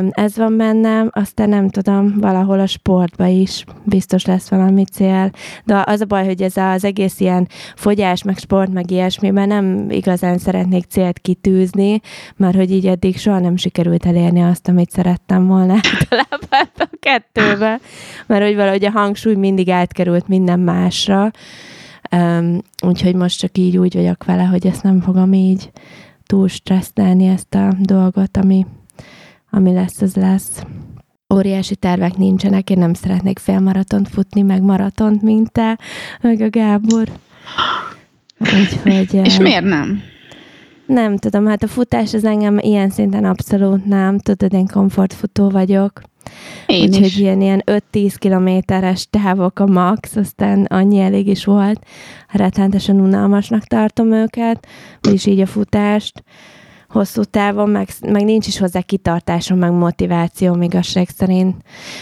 Ez van bennem, aztán nem tudom, valahol a sportba is biztos lesz valami cél. De az a baj, hogy ez az egész ilyen fogyás, meg sport, meg ilyesmiben nem igazán szeretnék célt kitűzni, mert hogy így eddig soha nem sikerült elérni azt, amit szerettem volna általában a kettőbe. Mert hogy valahogy a hangsúly mindig átkerült minden másra. Um, úgyhogy most csak így úgy vagyok vele, hogy ezt nem fogom így túl stresszelni ezt a dolgot, ami ami lesz, az lesz. Óriási tervek nincsenek, én nem szeretnék félmaratont futni, meg maratont, mint te, meg a Gábor. Úgyhogy, És miért nem? Nem tudom, hát a futás az engem ilyen szinten abszolút nem. Tudod, én komfortfutó vagyok. Én Úgyhogy is. ilyen, ilyen 5-10 kilométeres távok a max, aztán annyi elég is volt. Rettenetesen unalmasnak tartom őket, vagyis így a futást hosszú távon, meg, meg nincs is hozzá kitartásom, meg motiváció igazság szerint.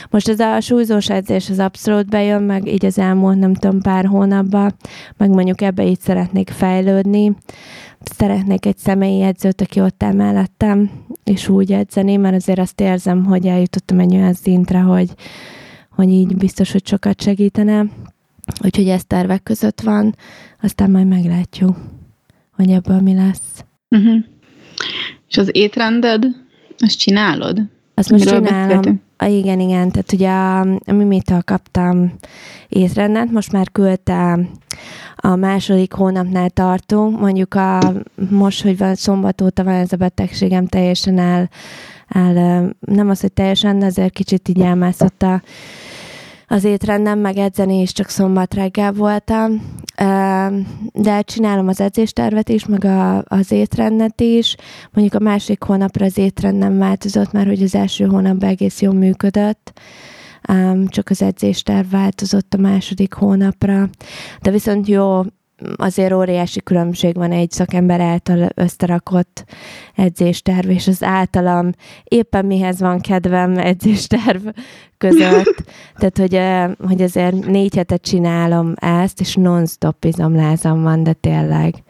Most ez a súlyzós edzés az abszolút bejön, meg így az elmúlt nem tudom pár hónapban, meg mondjuk ebbe így szeretnék fejlődni. Szeretnék egy személyi edzőt, aki ott áll mellettem, és úgy edzeni, mert azért azt érzem, hogy eljutottam egy olyan szintre, hogy, hogy így biztos, hogy sokat segítene. Úgyhogy ez tervek között van, aztán majd meglátjuk, hogy ebből mi lesz. Uh-huh. És az étrended, azt csinálod? Azt most Miről csinálom. A, igen, igen. Tehát ugye a, a Mimitől kaptam étrendet, most már küldte a második hónapnál tartunk. Mondjuk a, most, hogy van szombat óta van ez a betegségem, teljesen el, el nem az, hogy teljesen, de azért kicsit így elmászott a az étrendem, meg edzeni is csak szombat reggel voltam, de csinálom az edzéstervet is, meg a, az étrendet is. Mondjuk a másik hónapra az étrend nem változott, mert hogy az első hónapban egész jól működött, csak az edzésterv változott a második hónapra. De viszont jó azért óriási különbség van egy szakember által összerakott edzésterv, és az általam éppen mihez van kedvem edzésterv között. Tehát, hogy, hogy azért négy hetet csinálom ezt, és non-stop izomlázam van, de tényleg.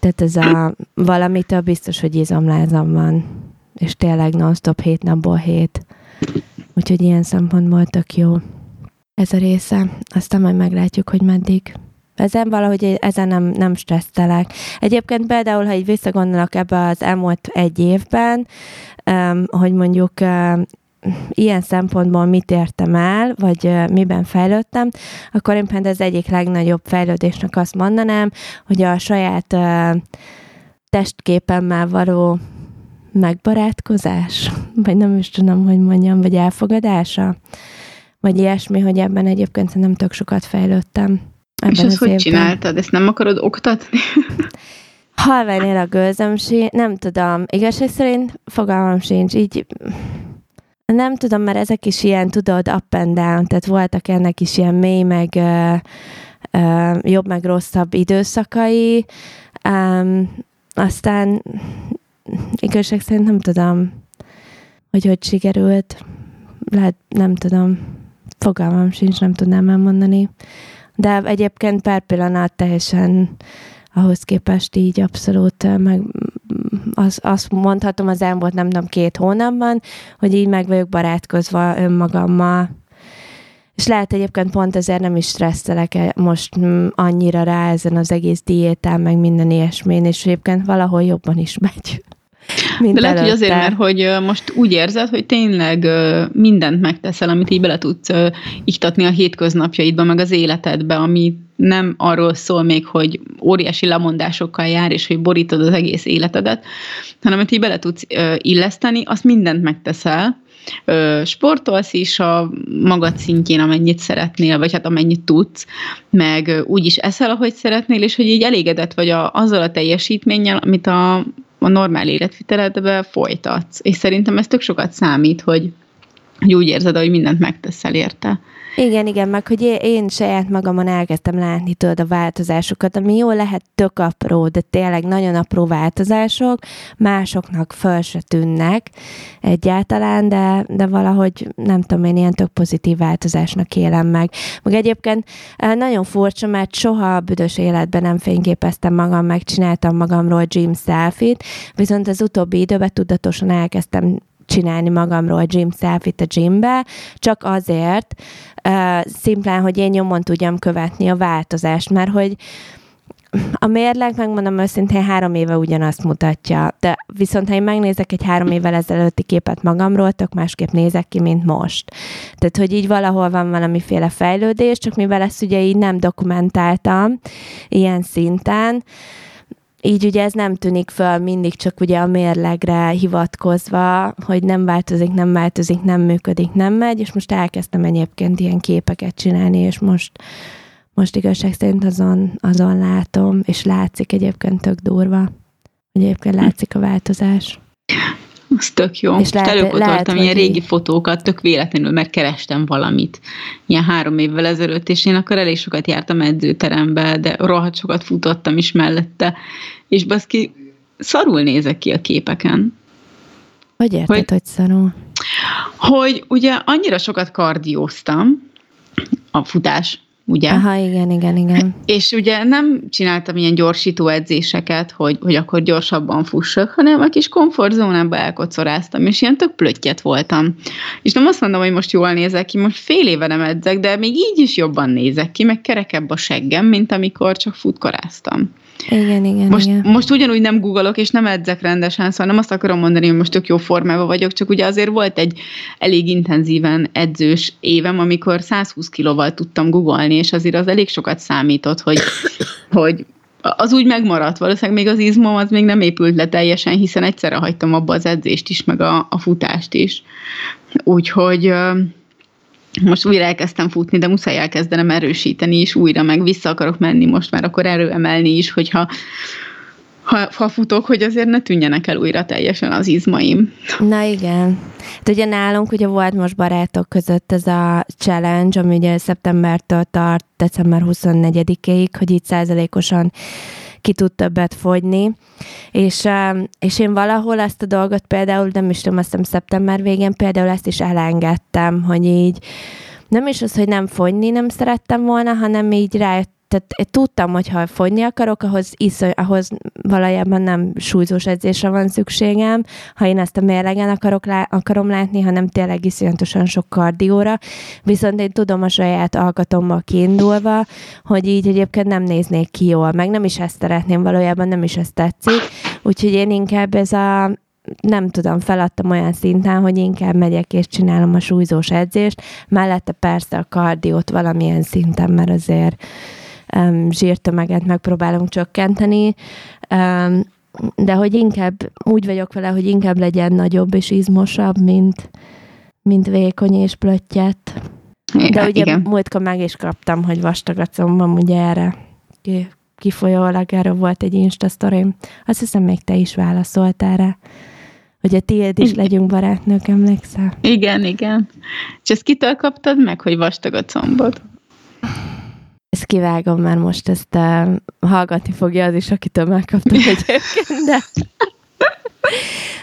Tehát ez a valamitől biztos, hogy izomlázam van, és tényleg non-stop hét napból hét. Úgyhogy ilyen szempontból tök jó ez a része. Aztán majd meglátjuk, hogy meddig. Ezen valahogy ezen nem, nem stressztelek. Egyébként például, ha így visszagondolok ebbe az elmúlt egy évben, hogy mondjuk ilyen szempontból mit értem el, vagy miben fejlődtem, akkor én például az egyik legnagyobb fejlődésnek azt mondanám, hogy a saját testképemmel való megbarátkozás, vagy nem is tudom, hogy mondjam, vagy elfogadása, vagy ilyesmi, hogy ebben egyébként nem tök sokat fejlődtem. Ebben És ezt hogy évben. csináltad? Ezt nem akarod oktatni? Halvány a gőzöm, nem tudom. Igazság szerint fogalmam sincs. Így nem tudom, mert ezek is ilyen, tudod, up and down, tehát voltak ennek is ilyen mély, meg ö, ö, jobb, meg rosszabb időszakai. Um, aztán igazság szerint nem tudom, hogy hogy sikerült. Lehet, nem tudom. Fogalmam sincs, nem tudnám elmondani de egyébként per pillanat teljesen ahhoz képest így abszolút meg az, azt mondhatom az elmúlt nem tudom két hónapban, hogy így meg vagyok barátkozva önmagammal. És lehet egyébként pont ezért nem is stresszelek e most annyira rá ezen az egész diétán, meg minden ilyesmén, és egyébként valahol jobban is megy. Mint De lehet, előtte. hogy azért, mert hogy most úgy érzed, hogy tényleg mindent megteszel, amit így bele tudsz iktatni a hétköznapjaidba, meg az életedbe, ami nem arról szól még, hogy óriási lemondásokkal jár, és hogy borítod az egész életedet, hanem hogy így bele tudsz illeszteni, azt mindent megteszel, sportolsz is a magad szintjén, amennyit szeretnél, vagy hát amennyit tudsz, meg úgy is eszel, ahogy szeretnél, és hogy így elégedett vagy a, azzal a teljesítménnyel, amit a, a normál életviteledbe folytatsz. És szerintem ez tök sokat számít, hogy hogy úgy érzed, hogy mindent megteszel érte. Igen, igen, meg hogy én saját magamon elkezdtem látni tudod a változásokat, ami jó lehet tök apró, de tényleg nagyon apró változások, másoknak föl se tűnnek egyáltalán, de, de valahogy nem tudom, én ilyen tök pozitív változásnak élem meg. Meg egyébként eh, nagyon furcsa, mert soha a büdös életben nem fényképeztem magam, megcsináltam magamról gym selfie viszont az utóbbi időben tudatosan elkezdtem csinálni magamról gym selfie-t a gymbe, csak azért, uh, szimplán, hogy én nyomon tudjam követni a változást, mert hogy a mérleg, megmondom őszintén, három éve ugyanazt mutatja, de viszont ha én megnézek egy három évvel ezelőtti képet magamról, tök másképp nézek ki, mint most. Tehát, hogy így valahol van valamiféle fejlődés, csak mivel ezt ugye így nem dokumentáltam ilyen szinten, így ugye ez nem tűnik föl mindig csak ugye a mérlegre hivatkozva, hogy nem változik, nem változik, nem működik, nem megy, és most elkezdtem egyébként ilyen képeket csinálni, és most, most igazság szerint azon, azon látom, és látszik egyébként tök durva, egyébként látszik a változás. Az tök jó. És lehet, előkotortam ilyen régi fotókat, tök véletlenül, mert kerestem valamit. Ilyen három évvel ezelőtt, és én akkor elég sokat jártam edzőterembe, de rohadt sokat futottam is mellette. És baszki, szarul nézek ki a képeken. Hogy érted, hogy, hogy szarul? Hogy ugye annyira sokat kardióztam, a futás ugye? Aha, igen, igen, igen. És ugye nem csináltam ilyen gyorsító edzéseket, hogy, hogy akkor gyorsabban fussak, hanem a kis komfortzónába elkocoráztam, és ilyen tök plöttyet voltam. És nem azt mondom, hogy most jól nézek ki, most fél éve nem edzek, de még így is jobban nézek ki, meg kerekebb a seggem, mint amikor csak futkoráztam. Igen, igen, most, igen. most ugyanúgy nem googolok, és nem edzek rendesen, szóval nem azt akarom mondani, hogy most tök jó formában vagyok, csak ugye azért volt egy elég intenzíven edzős évem, amikor 120 kilóval tudtam googolni, és azért az elég sokat számított, hogy, hogy az úgy megmaradt, valószínűleg még az izmom az még nem épült le teljesen, hiszen egyszerre hagytam abba az edzést is, meg a, a futást is. Úgyhogy most újra elkezdtem futni, de muszáj elkezdenem erősíteni is újra, meg vissza akarok menni most már akkor erőemelni is, hogyha ha, ha futok, hogy azért ne tűnjenek el újra teljesen az izmaim. Na igen. Hát ugye nálunk ugye volt most barátok között ez a challenge, ami ugye szeptembertől tart december 24-ig, hogy itt százalékosan ki tud többet fogyni. És, és én valahol ezt a dolgot például, nem is tudom, azt hiszem szeptember végén például ezt is elengedtem, hogy így nem is az, hogy nem fogyni nem szerettem volna, hanem így rájött tehát tudtam, hogy ha fogyni akarok, ahhoz, iszony, ahhoz valójában nem súlyzós edzésre van szükségem, ha én ezt a mérlegen akarok lá- akarom látni, hanem tényleg iszonyatosan sok kardióra. Viszont én tudom a saját alkatommal kiindulva, hogy így egyébként nem néznék ki jól, meg nem is ezt szeretném, valójában nem is ezt tetszik. Úgyhogy én inkább ez a nem tudom, feladtam olyan szinten, hogy inkább megyek és csinálom a súlyzós edzést, mellette persze a kardiót valamilyen szinten, mert azért um, zsírtömeget megpróbálunk csökkenteni, um, de hogy inkább úgy vagyok vele, hogy inkább legyen nagyobb és izmosabb, mint, mint vékony és plöttyet. De ugye igen. múltkor meg is kaptam, hogy vastag a combom, ugye erre kifolyólag erről volt egy Insta sztorim. Azt hiszem, még te is válaszoltál rá, hogy a tiéd is legyünk barátnők, emlékszel? Igen, igen. És ezt kitől kaptad meg, hogy vastag a combod? Ezt kivágom, mert most ezt uh, hallgatni fogja az is, akitől megkaptam egyébként, de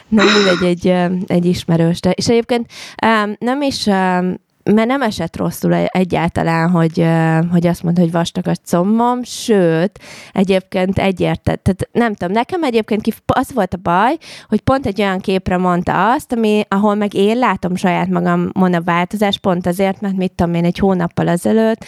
nem úgy egy, egy, egy ismerős. De, és egyébként um, nem is um, mert nem esett rosszul egyáltalán, hogy, hogy azt mondta, hogy vastag a combom, sőt, egyébként egyértelmű, tehát nem tudom, nekem egyébként az volt a baj, hogy pont egy olyan képre mondta azt, ami, ahol meg én látom saját magamon a változás, pont azért, mert mit tudom én, egy hónappal ezelőtt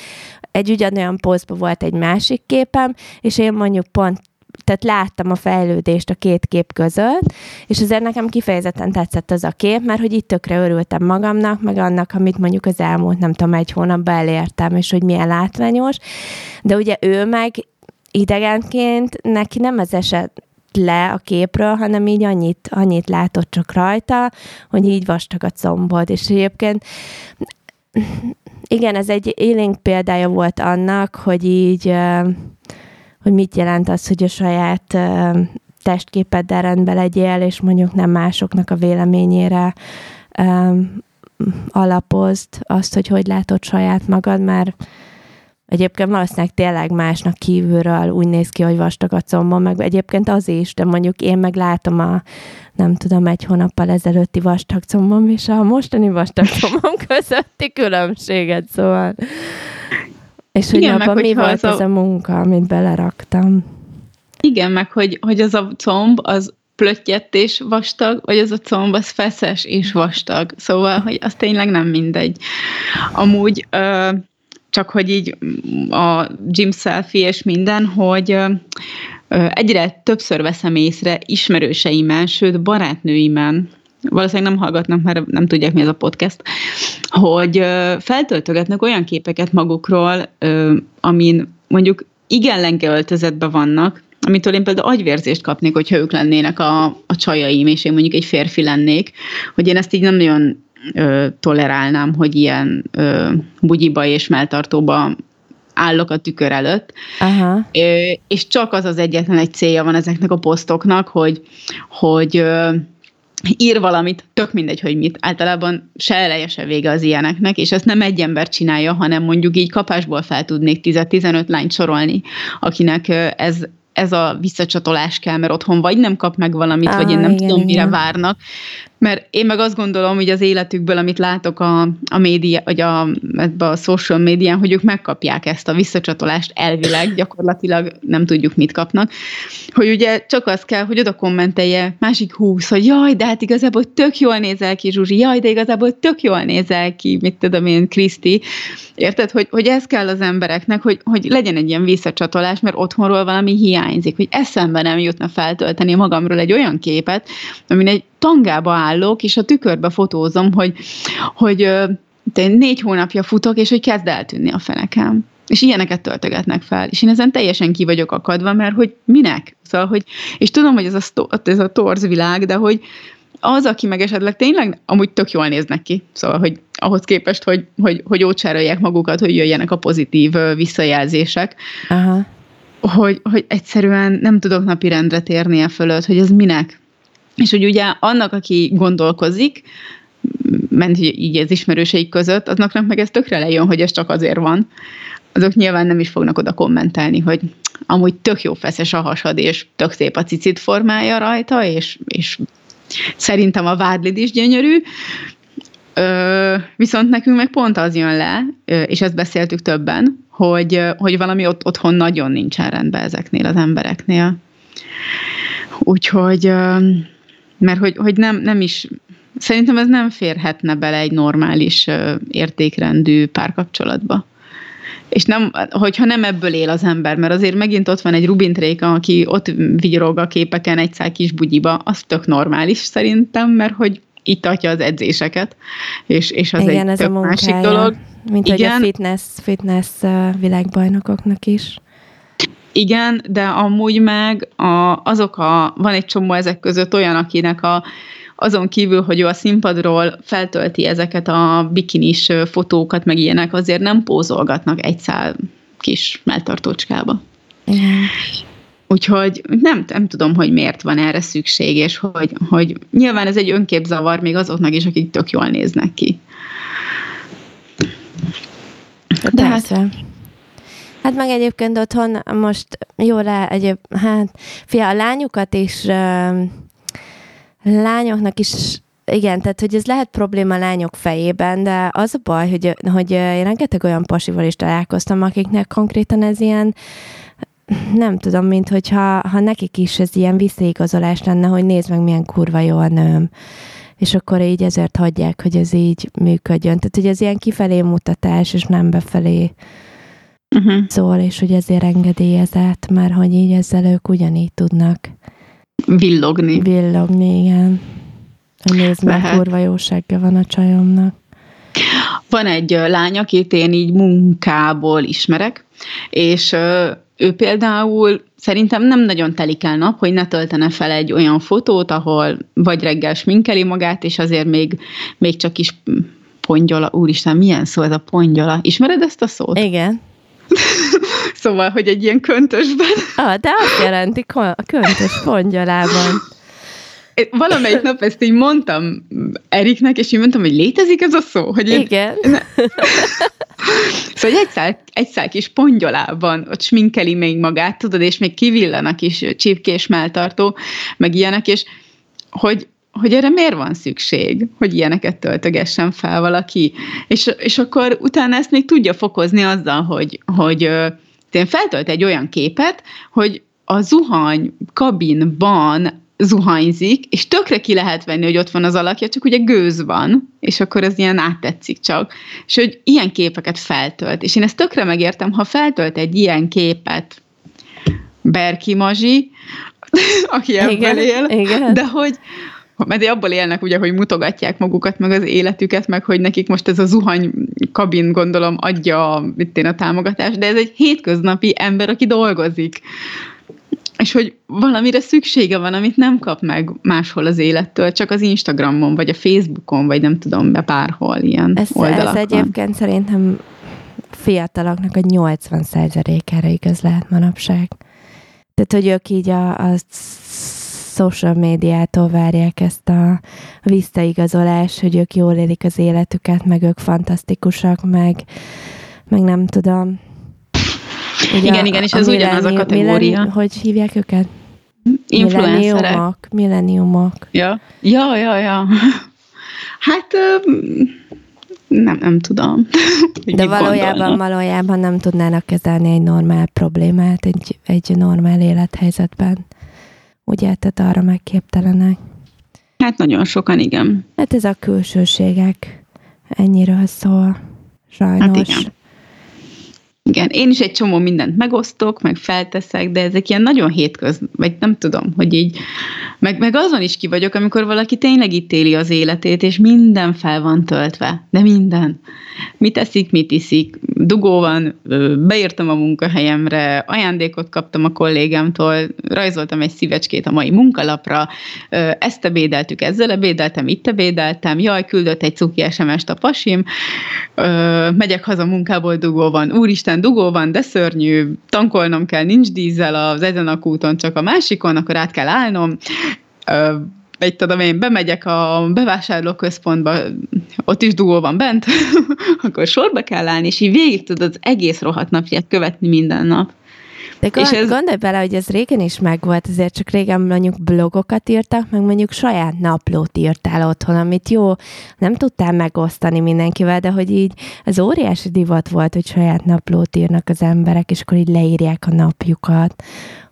egy ugyanolyan posztban volt egy másik képem, és én mondjuk pont tehát láttam a fejlődést a két kép között, és azért nekem kifejezetten tetszett az a kép, mert hogy itt tökre örültem magamnak, meg annak, amit mondjuk az elmúlt, nem tudom, egy hónapban elértem, és hogy milyen látványos, de ugye ő meg idegenként neki nem ez esett le a képről, hanem így annyit, annyit látott csak rajta, hogy így vastag a combod, és egyébként igen, ez egy élénk példája volt annak, hogy így hogy mit jelent az, hogy a saját testképeddel rendbe legyél, és mondjuk nem másoknak a véleményére alapozd azt, hogy hogy látod saját magad, mert Egyébként valószínűleg tényleg másnak kívülről úgy néz ki, hogy vastag a combom, meg egyébként az is, de mondjuk én meg látom a, nem tudom, egy hónappal ezelőtti vastag combom és a mostani vastag combom közötti különbséget, szóval. És hogy Igen, abban mi volt az a... ez a munka, amit beleraktam. Igen, meg hogy, hogy az a comb, az plöttyett és vastag, vagy az a comb az feszes és vastag. Szóval, hogy az tényleg nem mindegy. Amúgy ö, csak hogy így a gym selfie és minden, hogy ö, egyre többször veszem észre ismerőseimen, sőt barátnőimen, valószínűleg nem hallgatnak, mert nem tudják, mi ez a podcast, hogy feltöltögetnek olyan képeket magukról, amin mondjuk igen lenge öltözetben vannak, amitől én például agyvérzést kapnék, hogyha ők lennének a, a csajaim, és én mondjuk egy férfi lennék, hogy én ezt így nem nagyon ö, tolerálnám, hogy ilyen ö, bugyiba és melltartóba állok a tükör előtt. Aha. Ö, és csak az az egyetlen egy célja van ezeknek a posztoknak, hogy, hogy ö, ír valamit, tök mindegy, hogy mit. Általában se eleje, se vége az ilyeneknek, és ezt nem egy ember csinálja, hanem mondjuk így kapásból fel tudnék 10-15 lányt sorolni, akinek ez, ez a visszacsatolás kell, mert otthon vagy nem kap meg valamit, ah, vagy én nem igen, tudom, igen. mire várnak. Mert én meg azt gondolom, hogy az életükből, amit látok a, a média, vagy a, a social médián, hogy ők megkapják ezt a visszacsatolást elvileg, gyakorlatilag nem tudjuk, mit kapnak. Hogy ugye csak az kell, hogy oda kommentelje másik húsz, hogy jaj, de hát igazából tök jól nézel ki, Zsuzsi, jaj, de igazából tök jól nézel ki, mit tudom én, Kriszti. Érted, hogy, hogy ez kell az embereknek, hogy, hogy legyen egy ilyen visszacsatolás, mert otthonról valami hiányzik, hogy eszembe nem jutna feltölteni magamról egy olyan képet, amin egy tangába állok, és a tükörbe fotózom, hogy, hogy de négy hónapja futok, és hogy kezd eltűnni a fenekem. És ilyeneket töltögetnek fel. És én ezen teljesen ki vagyok akadva, mert hogy minek? Szóval, hogy, és tudom, hogy ez a, ez a torz világ, de hogy az, aki meg esetleg tényleg amúgy tök jól néznek ki, szóval, hogy ahhoz képest, hogy, hogy, hogy ócsárolják magukat, hogy jöjjenek a pozitív visszajelzések, Aha. Hogy, hogy egyszerűen nem tudok napirendre térni a fölött, hogy ez minek. És hogy ugye annak, aki gondolkozik, ment így az ismerőseik között, aznak meg ez tökre lejön, hogy ez csak azért van. Azok nyilván nem is fognak oda kommentelni, hogy amúgy tök jó feszes a hasad, és tök szép a cicit formája rajta, és, és szerintem a vádlid is gyönyörű, Ö, viszont nekünk meg pont az jön le, és ezt beszéltük többen, hogy, hogy valami ott, otthon nagyon nincsen rendben ezeknél az embereknél. Úgyhogy mert hogy, hogy nem, nem is, szerintem ez nem férhetne bele egy normális értékrendű párkapcsolatba. És nem, hogyha nem ebből él az ember, mert azért megint ott van egy Rubin Tréka, aki ott vigyorog a képeken egy szál kis bugyiba, az tök normális szerintem, mert hogy itt tartja az edzéseket, és, és az Igen, egy ez tök a másik dolog. Mint Igen. hogy a fitness, fitness világbajnokoknak is. Igen, de amúgy meg a, azok a, van egy csomó ezek között olyan, akinek a, azon kívül, hogy ő a színpadról feltölti ezeket a bikinis fotókat, meg ilyenek, azért nem pózolgatnak egy szál kis melltartócskába. Úgyhogy nem, nem tudom, hogy miért van erre szükség, és hogy, hogy nyilván ez egy önképzavar még azoknak is, akik tök jól néznek ki. De hát, Hát meg egyébként otthon most jó rá, egyéb, hát fia, a lányukat is, lányoknak is igen, tehát hogy ez lehet probléma a lányok fejében, de az a baj, hogy, hogy én rengeteg olyan pasival is találkoztam, akiknek konkrétan ez ilyen, nem tudom, mint hogyha ha nekik is ez ilyen visszaigazolás lenne, hogy nézd meg, milyen kurva jó a nőm. És akkor így ezért hagyják, hogy ez így működjön. Tehát, hogy ez ilyen kifelé mutatás, és nem befelé uh-huh. szól, és hogy ezért engedélyezett, mert hogy így ezzel ők ugyanígy tudnak villogni. Villogni, igen. Nézd meg, kurva jóságja van a csajomnak. Van egy lány, akit én így munkából ismerek, és ő például szerintem nem nagyon telik el nap, hogy ne töltene fel egy olyan fotót, ahol vagy reggel sminkeli magát, és azért még, még csak is pongyola, úristen, milyen szó ez a pongyola? Ismered ezt a szót? Igen. Szóval, hogy egy ilyen köntösben. Ah, de azt jelenti a köntös pongyalában. valamelyik nap ezt így mondtam Eriknek, és így mondtam, hogy létezik ez a szó? Hogy én, Igen. Szóval egy szál, egy szál kis pongyolában ott sminkeli még magát, tudod, és még kivillan a kis csípkés melltartó, meg ilyenek, és hogy, hogy erre miért van szükség, hogy ilyeneket töltögessen fel valaki. És, és akkor utána ezt még tudja fokozni azzal, hogy, hogy én feltölt egy olyan képet, hogy a zuhany kabinban zuhanyzik, és tökre ki lehet venni, hogy ott van az alakja, csak ugye gőz van, és akkor ez ilyen áttetszik csak. És hogy ilyen képeket feltölt. És én ezt tökre megértem, ha feltölt egy ilyen képet Berki Mazsi, aki ebből igen, él, igen. de hogy, mert abból élnek ugye, hogy mutogatják magukat, meg az életüket, meg hogy nekik most ez a zuhany kabin, gondolom, adja mit én a támogatást, de ez egy hétköznapi ember, aki dolgozik és hogy valamire szüksége van, amit nem kap meg máshol az élettől, csak az Instagramon, vagy a Facebookon, vagy nem tudom, be bárhol ilyen ez, oldalakon. Ez egyébként szerintem fiataloknak a 80%-ára igaz lehet manapság. Tehát, hogy ők így a, a social médiától várják ezt a visszaigazolást, hogy ők jól élik az életüket, meg ők fantasztikusak, meg, meg nem tudom, Ugye igen, igen, és ez ugyanaz a kategória. Millenni, hogy hívják őket? Influencerek. Milleniumok. Ja, ja, ja, ja. Hát nem, nem tudom. De valójában, gondolnak. valójában nem tudnának kezelni egy normál problémát egy, egy normál élethelyzetben. Ugye, tehát arra megképtelenek. Hát nagyon sokan, igen. Hát ez a külsőségek ennyiről szól, sajnos. Hát igen. Igen, én is egy csomó mindent megosztok, meg felteszek, de ezek ilyen nagyon hétköz, vagy nem tudom, hogy így, meg, meg azon is ki vagyok, amikor valaki tényleg itt éli az életét, és minden fel van töltve, de minden. Mit eszik, mit iszik, dugó van, beírtam a munkahelyemre, ajándékot kaptam a kollégámtól, rajzoltam egy szívecskét a mai munkalapra, ezt ebédeltük, ezzel ebédeltem, itt ebédeltem, jaj, küldött egy cuki SMS-t a pasim, megyek haza munkából, dugó van, úristen, ezen dugó van, de szörnyű, tankolnom kell, nincs dízel az ezen a kúton, csak a másikon, akkor át kell állnom, egy tudom én, bemegyek a bevásárlóközpontba, ott is dugó van bent, akkor sorba kell állni, és így végig tudod az egész rohadt napját követni minden nap. De gond, és ez... gondolj bele, hogy ez régen is megvolt, ezért csak régen mondjuk blogokat írtak, meg mondjuk saját naplót írtál otthon, amit jó, nem tudtál megosztani mindenkivel, de hogy így az óriási divat volt, hogy saját naplót írnak az emberek, és akkor így leírják a napjukat,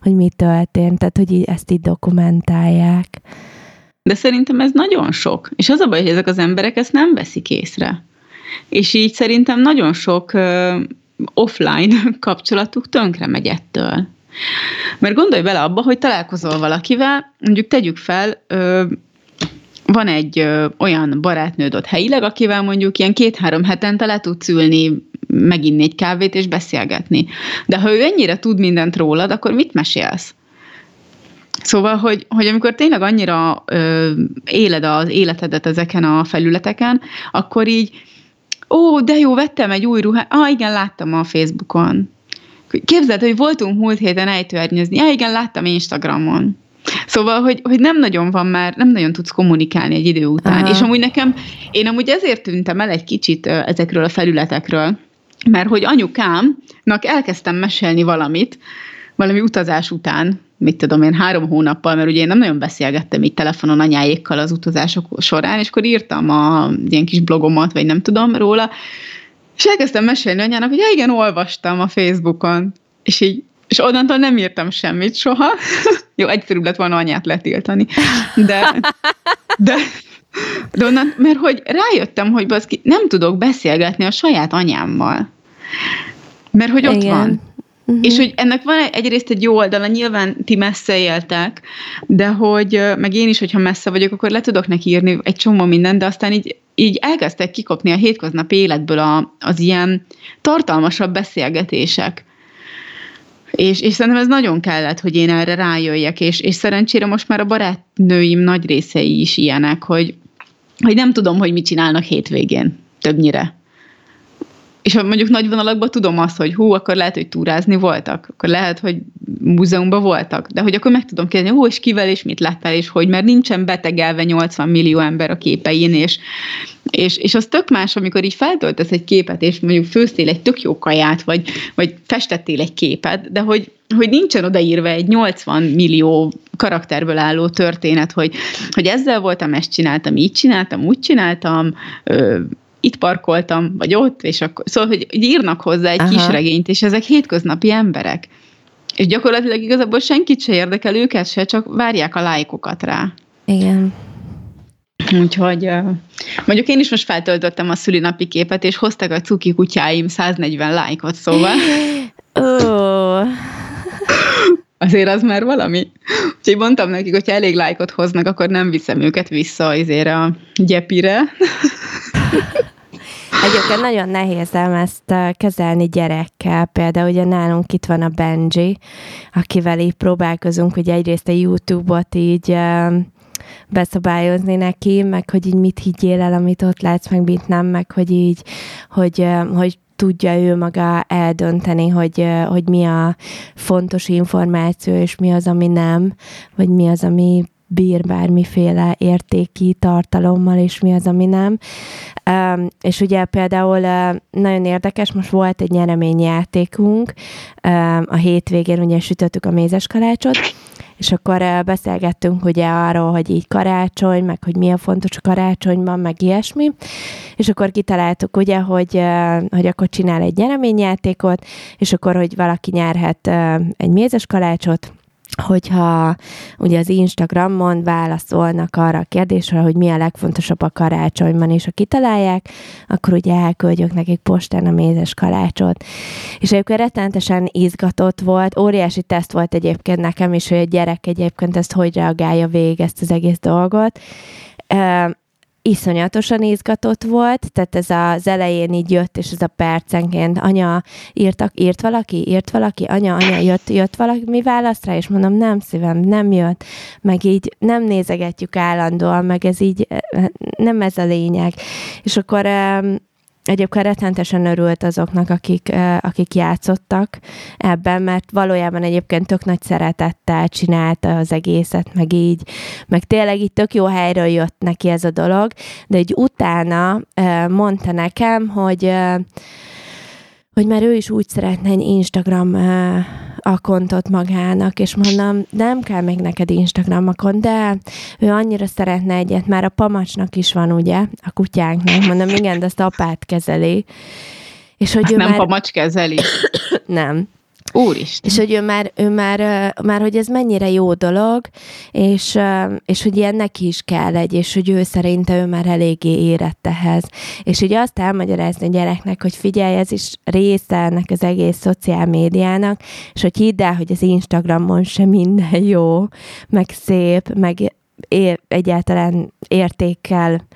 hogy mi történt, tehát hogy így ezt így dokumentálják. De szerintem ez nagyon sok. És az a baj, hogy ezek az emberek ezt nem veszik észre. És így szerintem nagyon sok offline kapcsolatuk tönkre megy ettől. Mert gondolj bele abba, hogy találkozol valakivel, mondjuk tegyük fel, van egy ö, olyan barátnőd ott helyileg, akivel mondjuk ilyen két-három hetente le tudsz ülni, meginni egy kávét és beszélgetni. De ha ő ennyire tud mindent rólad, akkor mit mesélsz? Szóval, hogy, hogy amikor tényleg annyira ö, éled az életedet ezeken a felületeken, akkor így ó, de jó, vettem egy új ruhát. Ah, igen, láttam a Facebookon. Képzeld, hogy voltunk múlt héten ejtőernyőzni. Ah, igen, láttam Instagramon. Szóval, hogy, hogy nem nagyon van már, nem nagyon tudsz kommunikálni egy idő után. Aha. És amúgy nekem, én amúgy ezért tűntem el egy kicsit ezekről a felületekről, mert hogy anyukámnak elkezdtem mesélni valamit, valami utazás után, mit tudom én, három hónappal, mert ugye én nem nagyon beszélgettem így telefonon anyáékkal az utazások során, és akkor írtam a ilyen kis blogomat, vagy nem tudom róla, és elkezdtem mesélni anyának, hogy ja, igen, olvastam a Facebookon, és így és onnantól nem írtam semmit soha. Jó, egyszerűbb lett volna anyát letiltani. De, de, de onnan, mert hogy rájöttem, hogy baszki, nem tudok beszélgetni a saját anyámmal. Mert hogy ott Igen. van. Uh-huh. És hogy ennek van egyrészt egy jó oldala, nyilván ti messze éltek, de hogy, meg én is, hogyha messze vagyok, akkor le tudok neki írni egy csomó mindent, de aztán így, így elkezdtek kikopni a hétköznapi életből a, az ilyen tartalmasabb beszélgetések. És, és szerintem ez nagyon kellett, hogy én erre rájöjjek, és, és szerencsére most már a barátnőim nagy részei is ilyenek, hogy, hogy nem tudom, hogy mit csinálnak hétvégén többnyire és mondjuk nagy vonalakban tudom azt, hogy hú, akkor lehet, hogy túrázni voltak, akkor lehet, hogy múzeumban voltak, de hogy akkor meg tudom kérdezni, hú, és kivel, és mit láttál, és hogy, mert nincsen betegelve 80 millió ember a képein, és, és, és az tök más, amikor így feltöltesz egy képet, és mondjuk főztél egy tök jó kaját, vagy, vagy festettél egy képet, de hogy, hogy nincsen odaírva egy 80 millió karakterből álló történet, hogy, hogy ezzel voltam, ezt csináltam, így csináltam, úgy csináltam, ö, itt parkoltam, vagy ott, és akkor, szóval, hogy írnak hozzá egy Aha. kis regényt, és ezek hétköznapi emberek. És gyakorlatilag igazából senkit se érdekel őket se, csak várják a lájkokat rá. Igen. Úgyhogy mondjuk én is most feltöltöttem a szülinapi képet, és hoztak a cuki kutyáim 140 lájkot, szóval. Oh. Azért az már valami. Úgyhogy mondtam nekik, hogy elég lájkot hoznak, akkor nem viszem őket vissza azért a gyepire. Egyébként nagyon nehéz ám ezt kezelni gyerekkel. Például ugye nálunk itt van a Benji, akivel így próbálkozunk, hogy egyrészt a YouTube-ot így beszabályozni neki, meg hogy így mit higgyél el, amit ott látsz, meg mit nem, meg hogy így, hogy, hogy tudja ő maga eldönteni, hogy, hogy mi a fontos információ, és mi az, ami nem, vagy mi az, ami bír bármiféle értéki tartalommal, és mi az, ami nem. És ugye például uh, nagyon érdekes, most volt egy nyereményjátékunk, a hétvégén ugye sütöttük a mézes kalácsot, és akkor uh, beszélgettünk ugye arról, hogy így karácsony, meg hogy mi a fontos karácsonyban, meg ilyesmi, és akkor kitaláltuk ugye, hogy, uh, hogy akkor csinál egy nyereményjátékot, és akkor, hogy valaki nyerhet egy mézes kalácsot, hogyha ugye az Instagramon válaszolnak arra a kérdésre, hogy mi a legfontosabb a karácsonyban, és ha kitalálják, akkor ugye elküldjük nekik postán a mézes kalácsot. És egyébként rettenetesen izgatott volt, óriási teszt volt egyébként nekem is, hogy a gyerek egyébként ezt hogy reagálja végig ezt az egész dolgot iszonyatosan izgatott volt, tehát ez az elején így jött, és ez a percenként, anya, írtak, írt valaki, írt valaki, anya, anya, jött, jött valaki, mi válasz rá, és mondom, nem szívem, nem jött, meg így nem nézegetjük állandóan, meg ez így eh, nem ez a lényeg. És akkor egyébként rettentesen örült azoknak, akik, akik játszottak ebben, mert valójában egyébként tök nagy szeretettel csinálta az egészet, meg így, meg tényleg így tök jó helyről jött neki ez a dolog, de egy utána mondta nekem, hogy hogy már ő is úgy szeretne egy Instagram akontot magának, és mondom, nem kell még neked Instagram akont, de ő annyira szeretne egyet, már a pamacsnak is van, ugye, a kutyánknak. Mondom, igen, de ezt apát kezeli. És hogy Azt ő nem már... pamacs kezeli? nem. Úristen. És hogy ő már, ő már, már, hogy ez mennyire jó dolog, és, és hogy ilyen neki is kell egy, és hogy ő szerinte ő már eléggé érett ehhez. És ugye azt elmagyarázni a gyereknek, hogy figyelj, ez is része ennek az egész szociál médiának, és hogy hidd el, hogy az Instagramon sem minden jó, meg szép, meg é- egyáltalán értékkel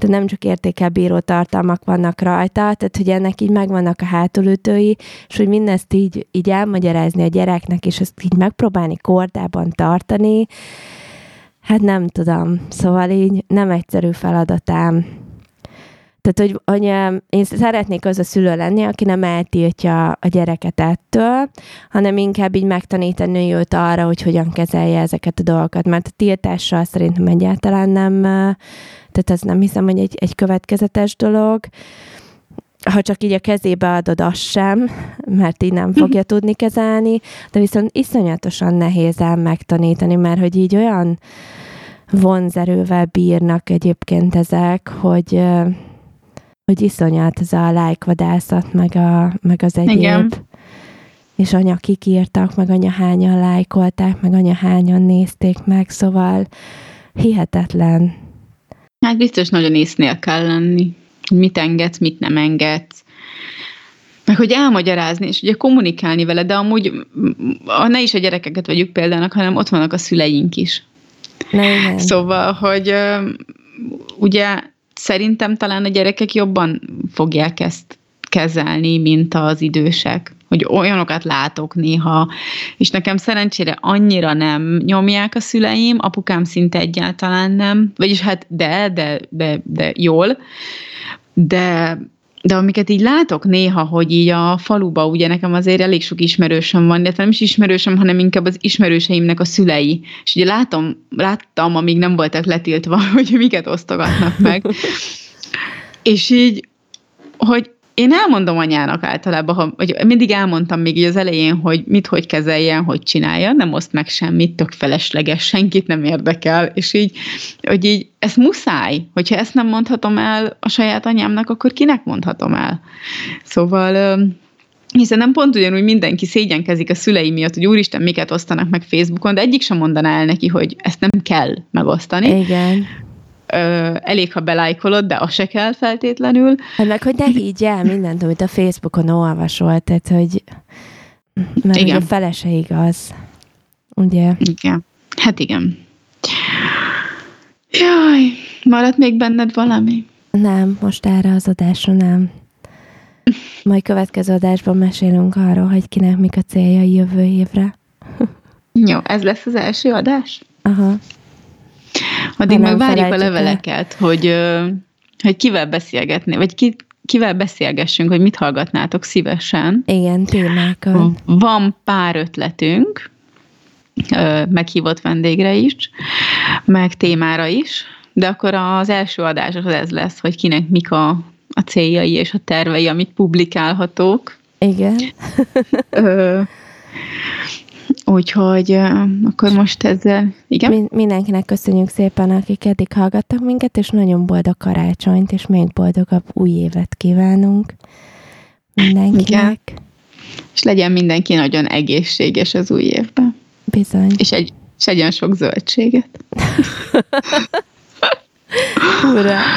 tehát nem csak értékelbíró tartalmak vannak rajta, tehát hogy ennek így megvannak a hátulütői, és hogy mindezt így, így elmagyarázni a gyereknek, és ezt így megpróbálni kordában tartani, hát nem tudom. Szóval így nem egyszerű feladatám. Tehát, hogy anya, én szeretnék az a szülő lenni, aki nem eltiltja a gyereket ettől, hanem inkább így megtanítani őt arra, hogy hogyan kezelje ezeket a dolgokat. Mert a tiltással szerintem egyáltalán nem, tehát ez nem hiszem, hogy egy, egy következetes dolog. Ha csak így a kezébe adod, az sem, mert így nem fogja tudni kezelni, de viszont iszonyatosan nehéz el megtanítani, mert hogy így olyan vonzerővel bírnak egyébként ezek, hogy hogy iszonyat ez a lájkvadászat, meg, a, meg az egyéb. Igen. És anya kik írtak, meg anya hányan lájkolták, meg anya hányan nézték meg, szóval hihetetlen. Hát biztos nagyon észnél kell lenni. Mit engedsz, mit nem engedsz. Meg hogy elmagyarázni, és ugye kommunikálni vele, de amúgy ne is a gyerekeket vegyük példának, hanem ott vannak a szüleink is. Na, Szóval, hogy ugye szerintem talán a gyerekek jobban fogják ezt kezelni, mint az idősek. Hogy olyanokat látok néha, és nekem szerencsére annyira nem nyomják a szüleim, apukám szinte egyáltalán nem, vagyis hát de, de, de, de jól, de de amiket így látok néha, hogy így a faluba, ugye nekem azért elég sok ismerősöm van, de nem is ismerősöm, hanem inkább az ismerőseimnek a szülei. És ugye látom, láttam, amíg nem voltak letiltva, hogy miket osztogatnak meg. és így, hogy én elmondom anyának általában, ha, vagy mindig elmondtam még így az elején, hogy mit, hogy kezeljen, hogy csinálja, nem oszt meg semmit, tök felesleges, senkit nem érdekel, és így, hogy így, ez muszáj, hogyha ezt nem mondhatom el a saját anyámnak, akkor kinek mondhatom el? Szóval hiszen nem pont ugyanúgy mindenki szégyenkezik a szülei miatt, hogy úristen, miket osztanak meg Facebookon, de egyik sem mondaná el neki, hogy ezt nem kell megosztani. Igen ö, elég, ha belájkolod, de az se kell feltétlenül. Hát meg, hogy ne higgy el mindent, amit a Facebookon olvasol, tehát, hogy mert igen. a fele se igaz. Ugye? Igen. Hát igen. Jaj, maradt még benned valami? Nem, most erre az adásra nem. Majd következő adásban mesélünk arról, hogy kinek mik a céljai jövő évre. Jó, ez lesz az első adás? Aha. Addig meg várjuk a leveleket, hogy, hogy kivel beszélgetni, vagy ki, kivel beszélgessünk, hogy mit hallgatnátok szívesen. Igen, témákat. Van pár ötletünk, meghívott vendégre is, meg témára is, de akkor az első adás az ez lesz, hogy kinek mik a, a céljai és a tervei, amit publikálhatók. Igen. Úgyhogy akkor most ezzel, igen? Min- mindenkinek köszönjük szépen, akik eddig hallgattak minket, és nagyon boldog karácsonyt, és még boldogabb új évet kívánunk mindenkinek. Igen. És legyen mindenki nagyon egészséges az új évben. Bizony. És, egy, és egyen sok zöldséget. Ura.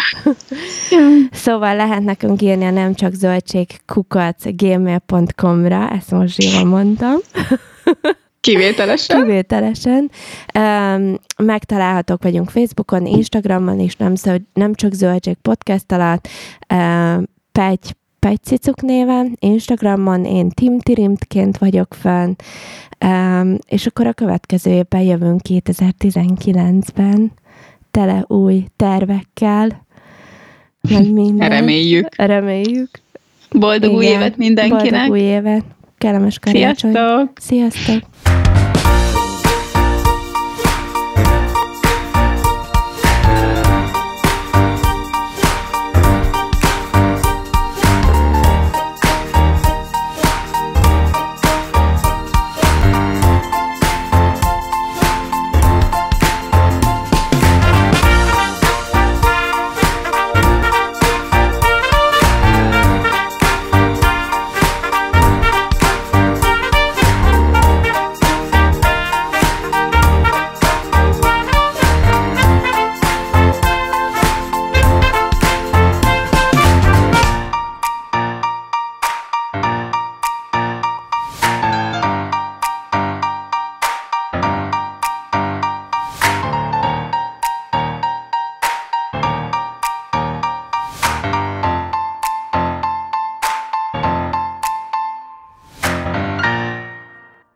Szóval lehet nekünk írni a nem csak zöldség kukat gmail.com-ra, ezt most jól mondtam. Kivételesen? Kivételesen. Um, megtalálhatók vagyunk Facebookon, Instagramon is, nem, szö, nem csak Zöldség Podcast alatt, um, Pegy, Cicuk néven, Instagramon én Tim Tirimtként vagyok fönn, um, és akkor a következő évben jövünk 2019-ben, tele új tervekkel, meg minden. Reméljük. Reméljük. Boldog Igen. új évet mindenkinek. Boldog új évet. Kellemes karácsony. Sziasztok! Sziasztok!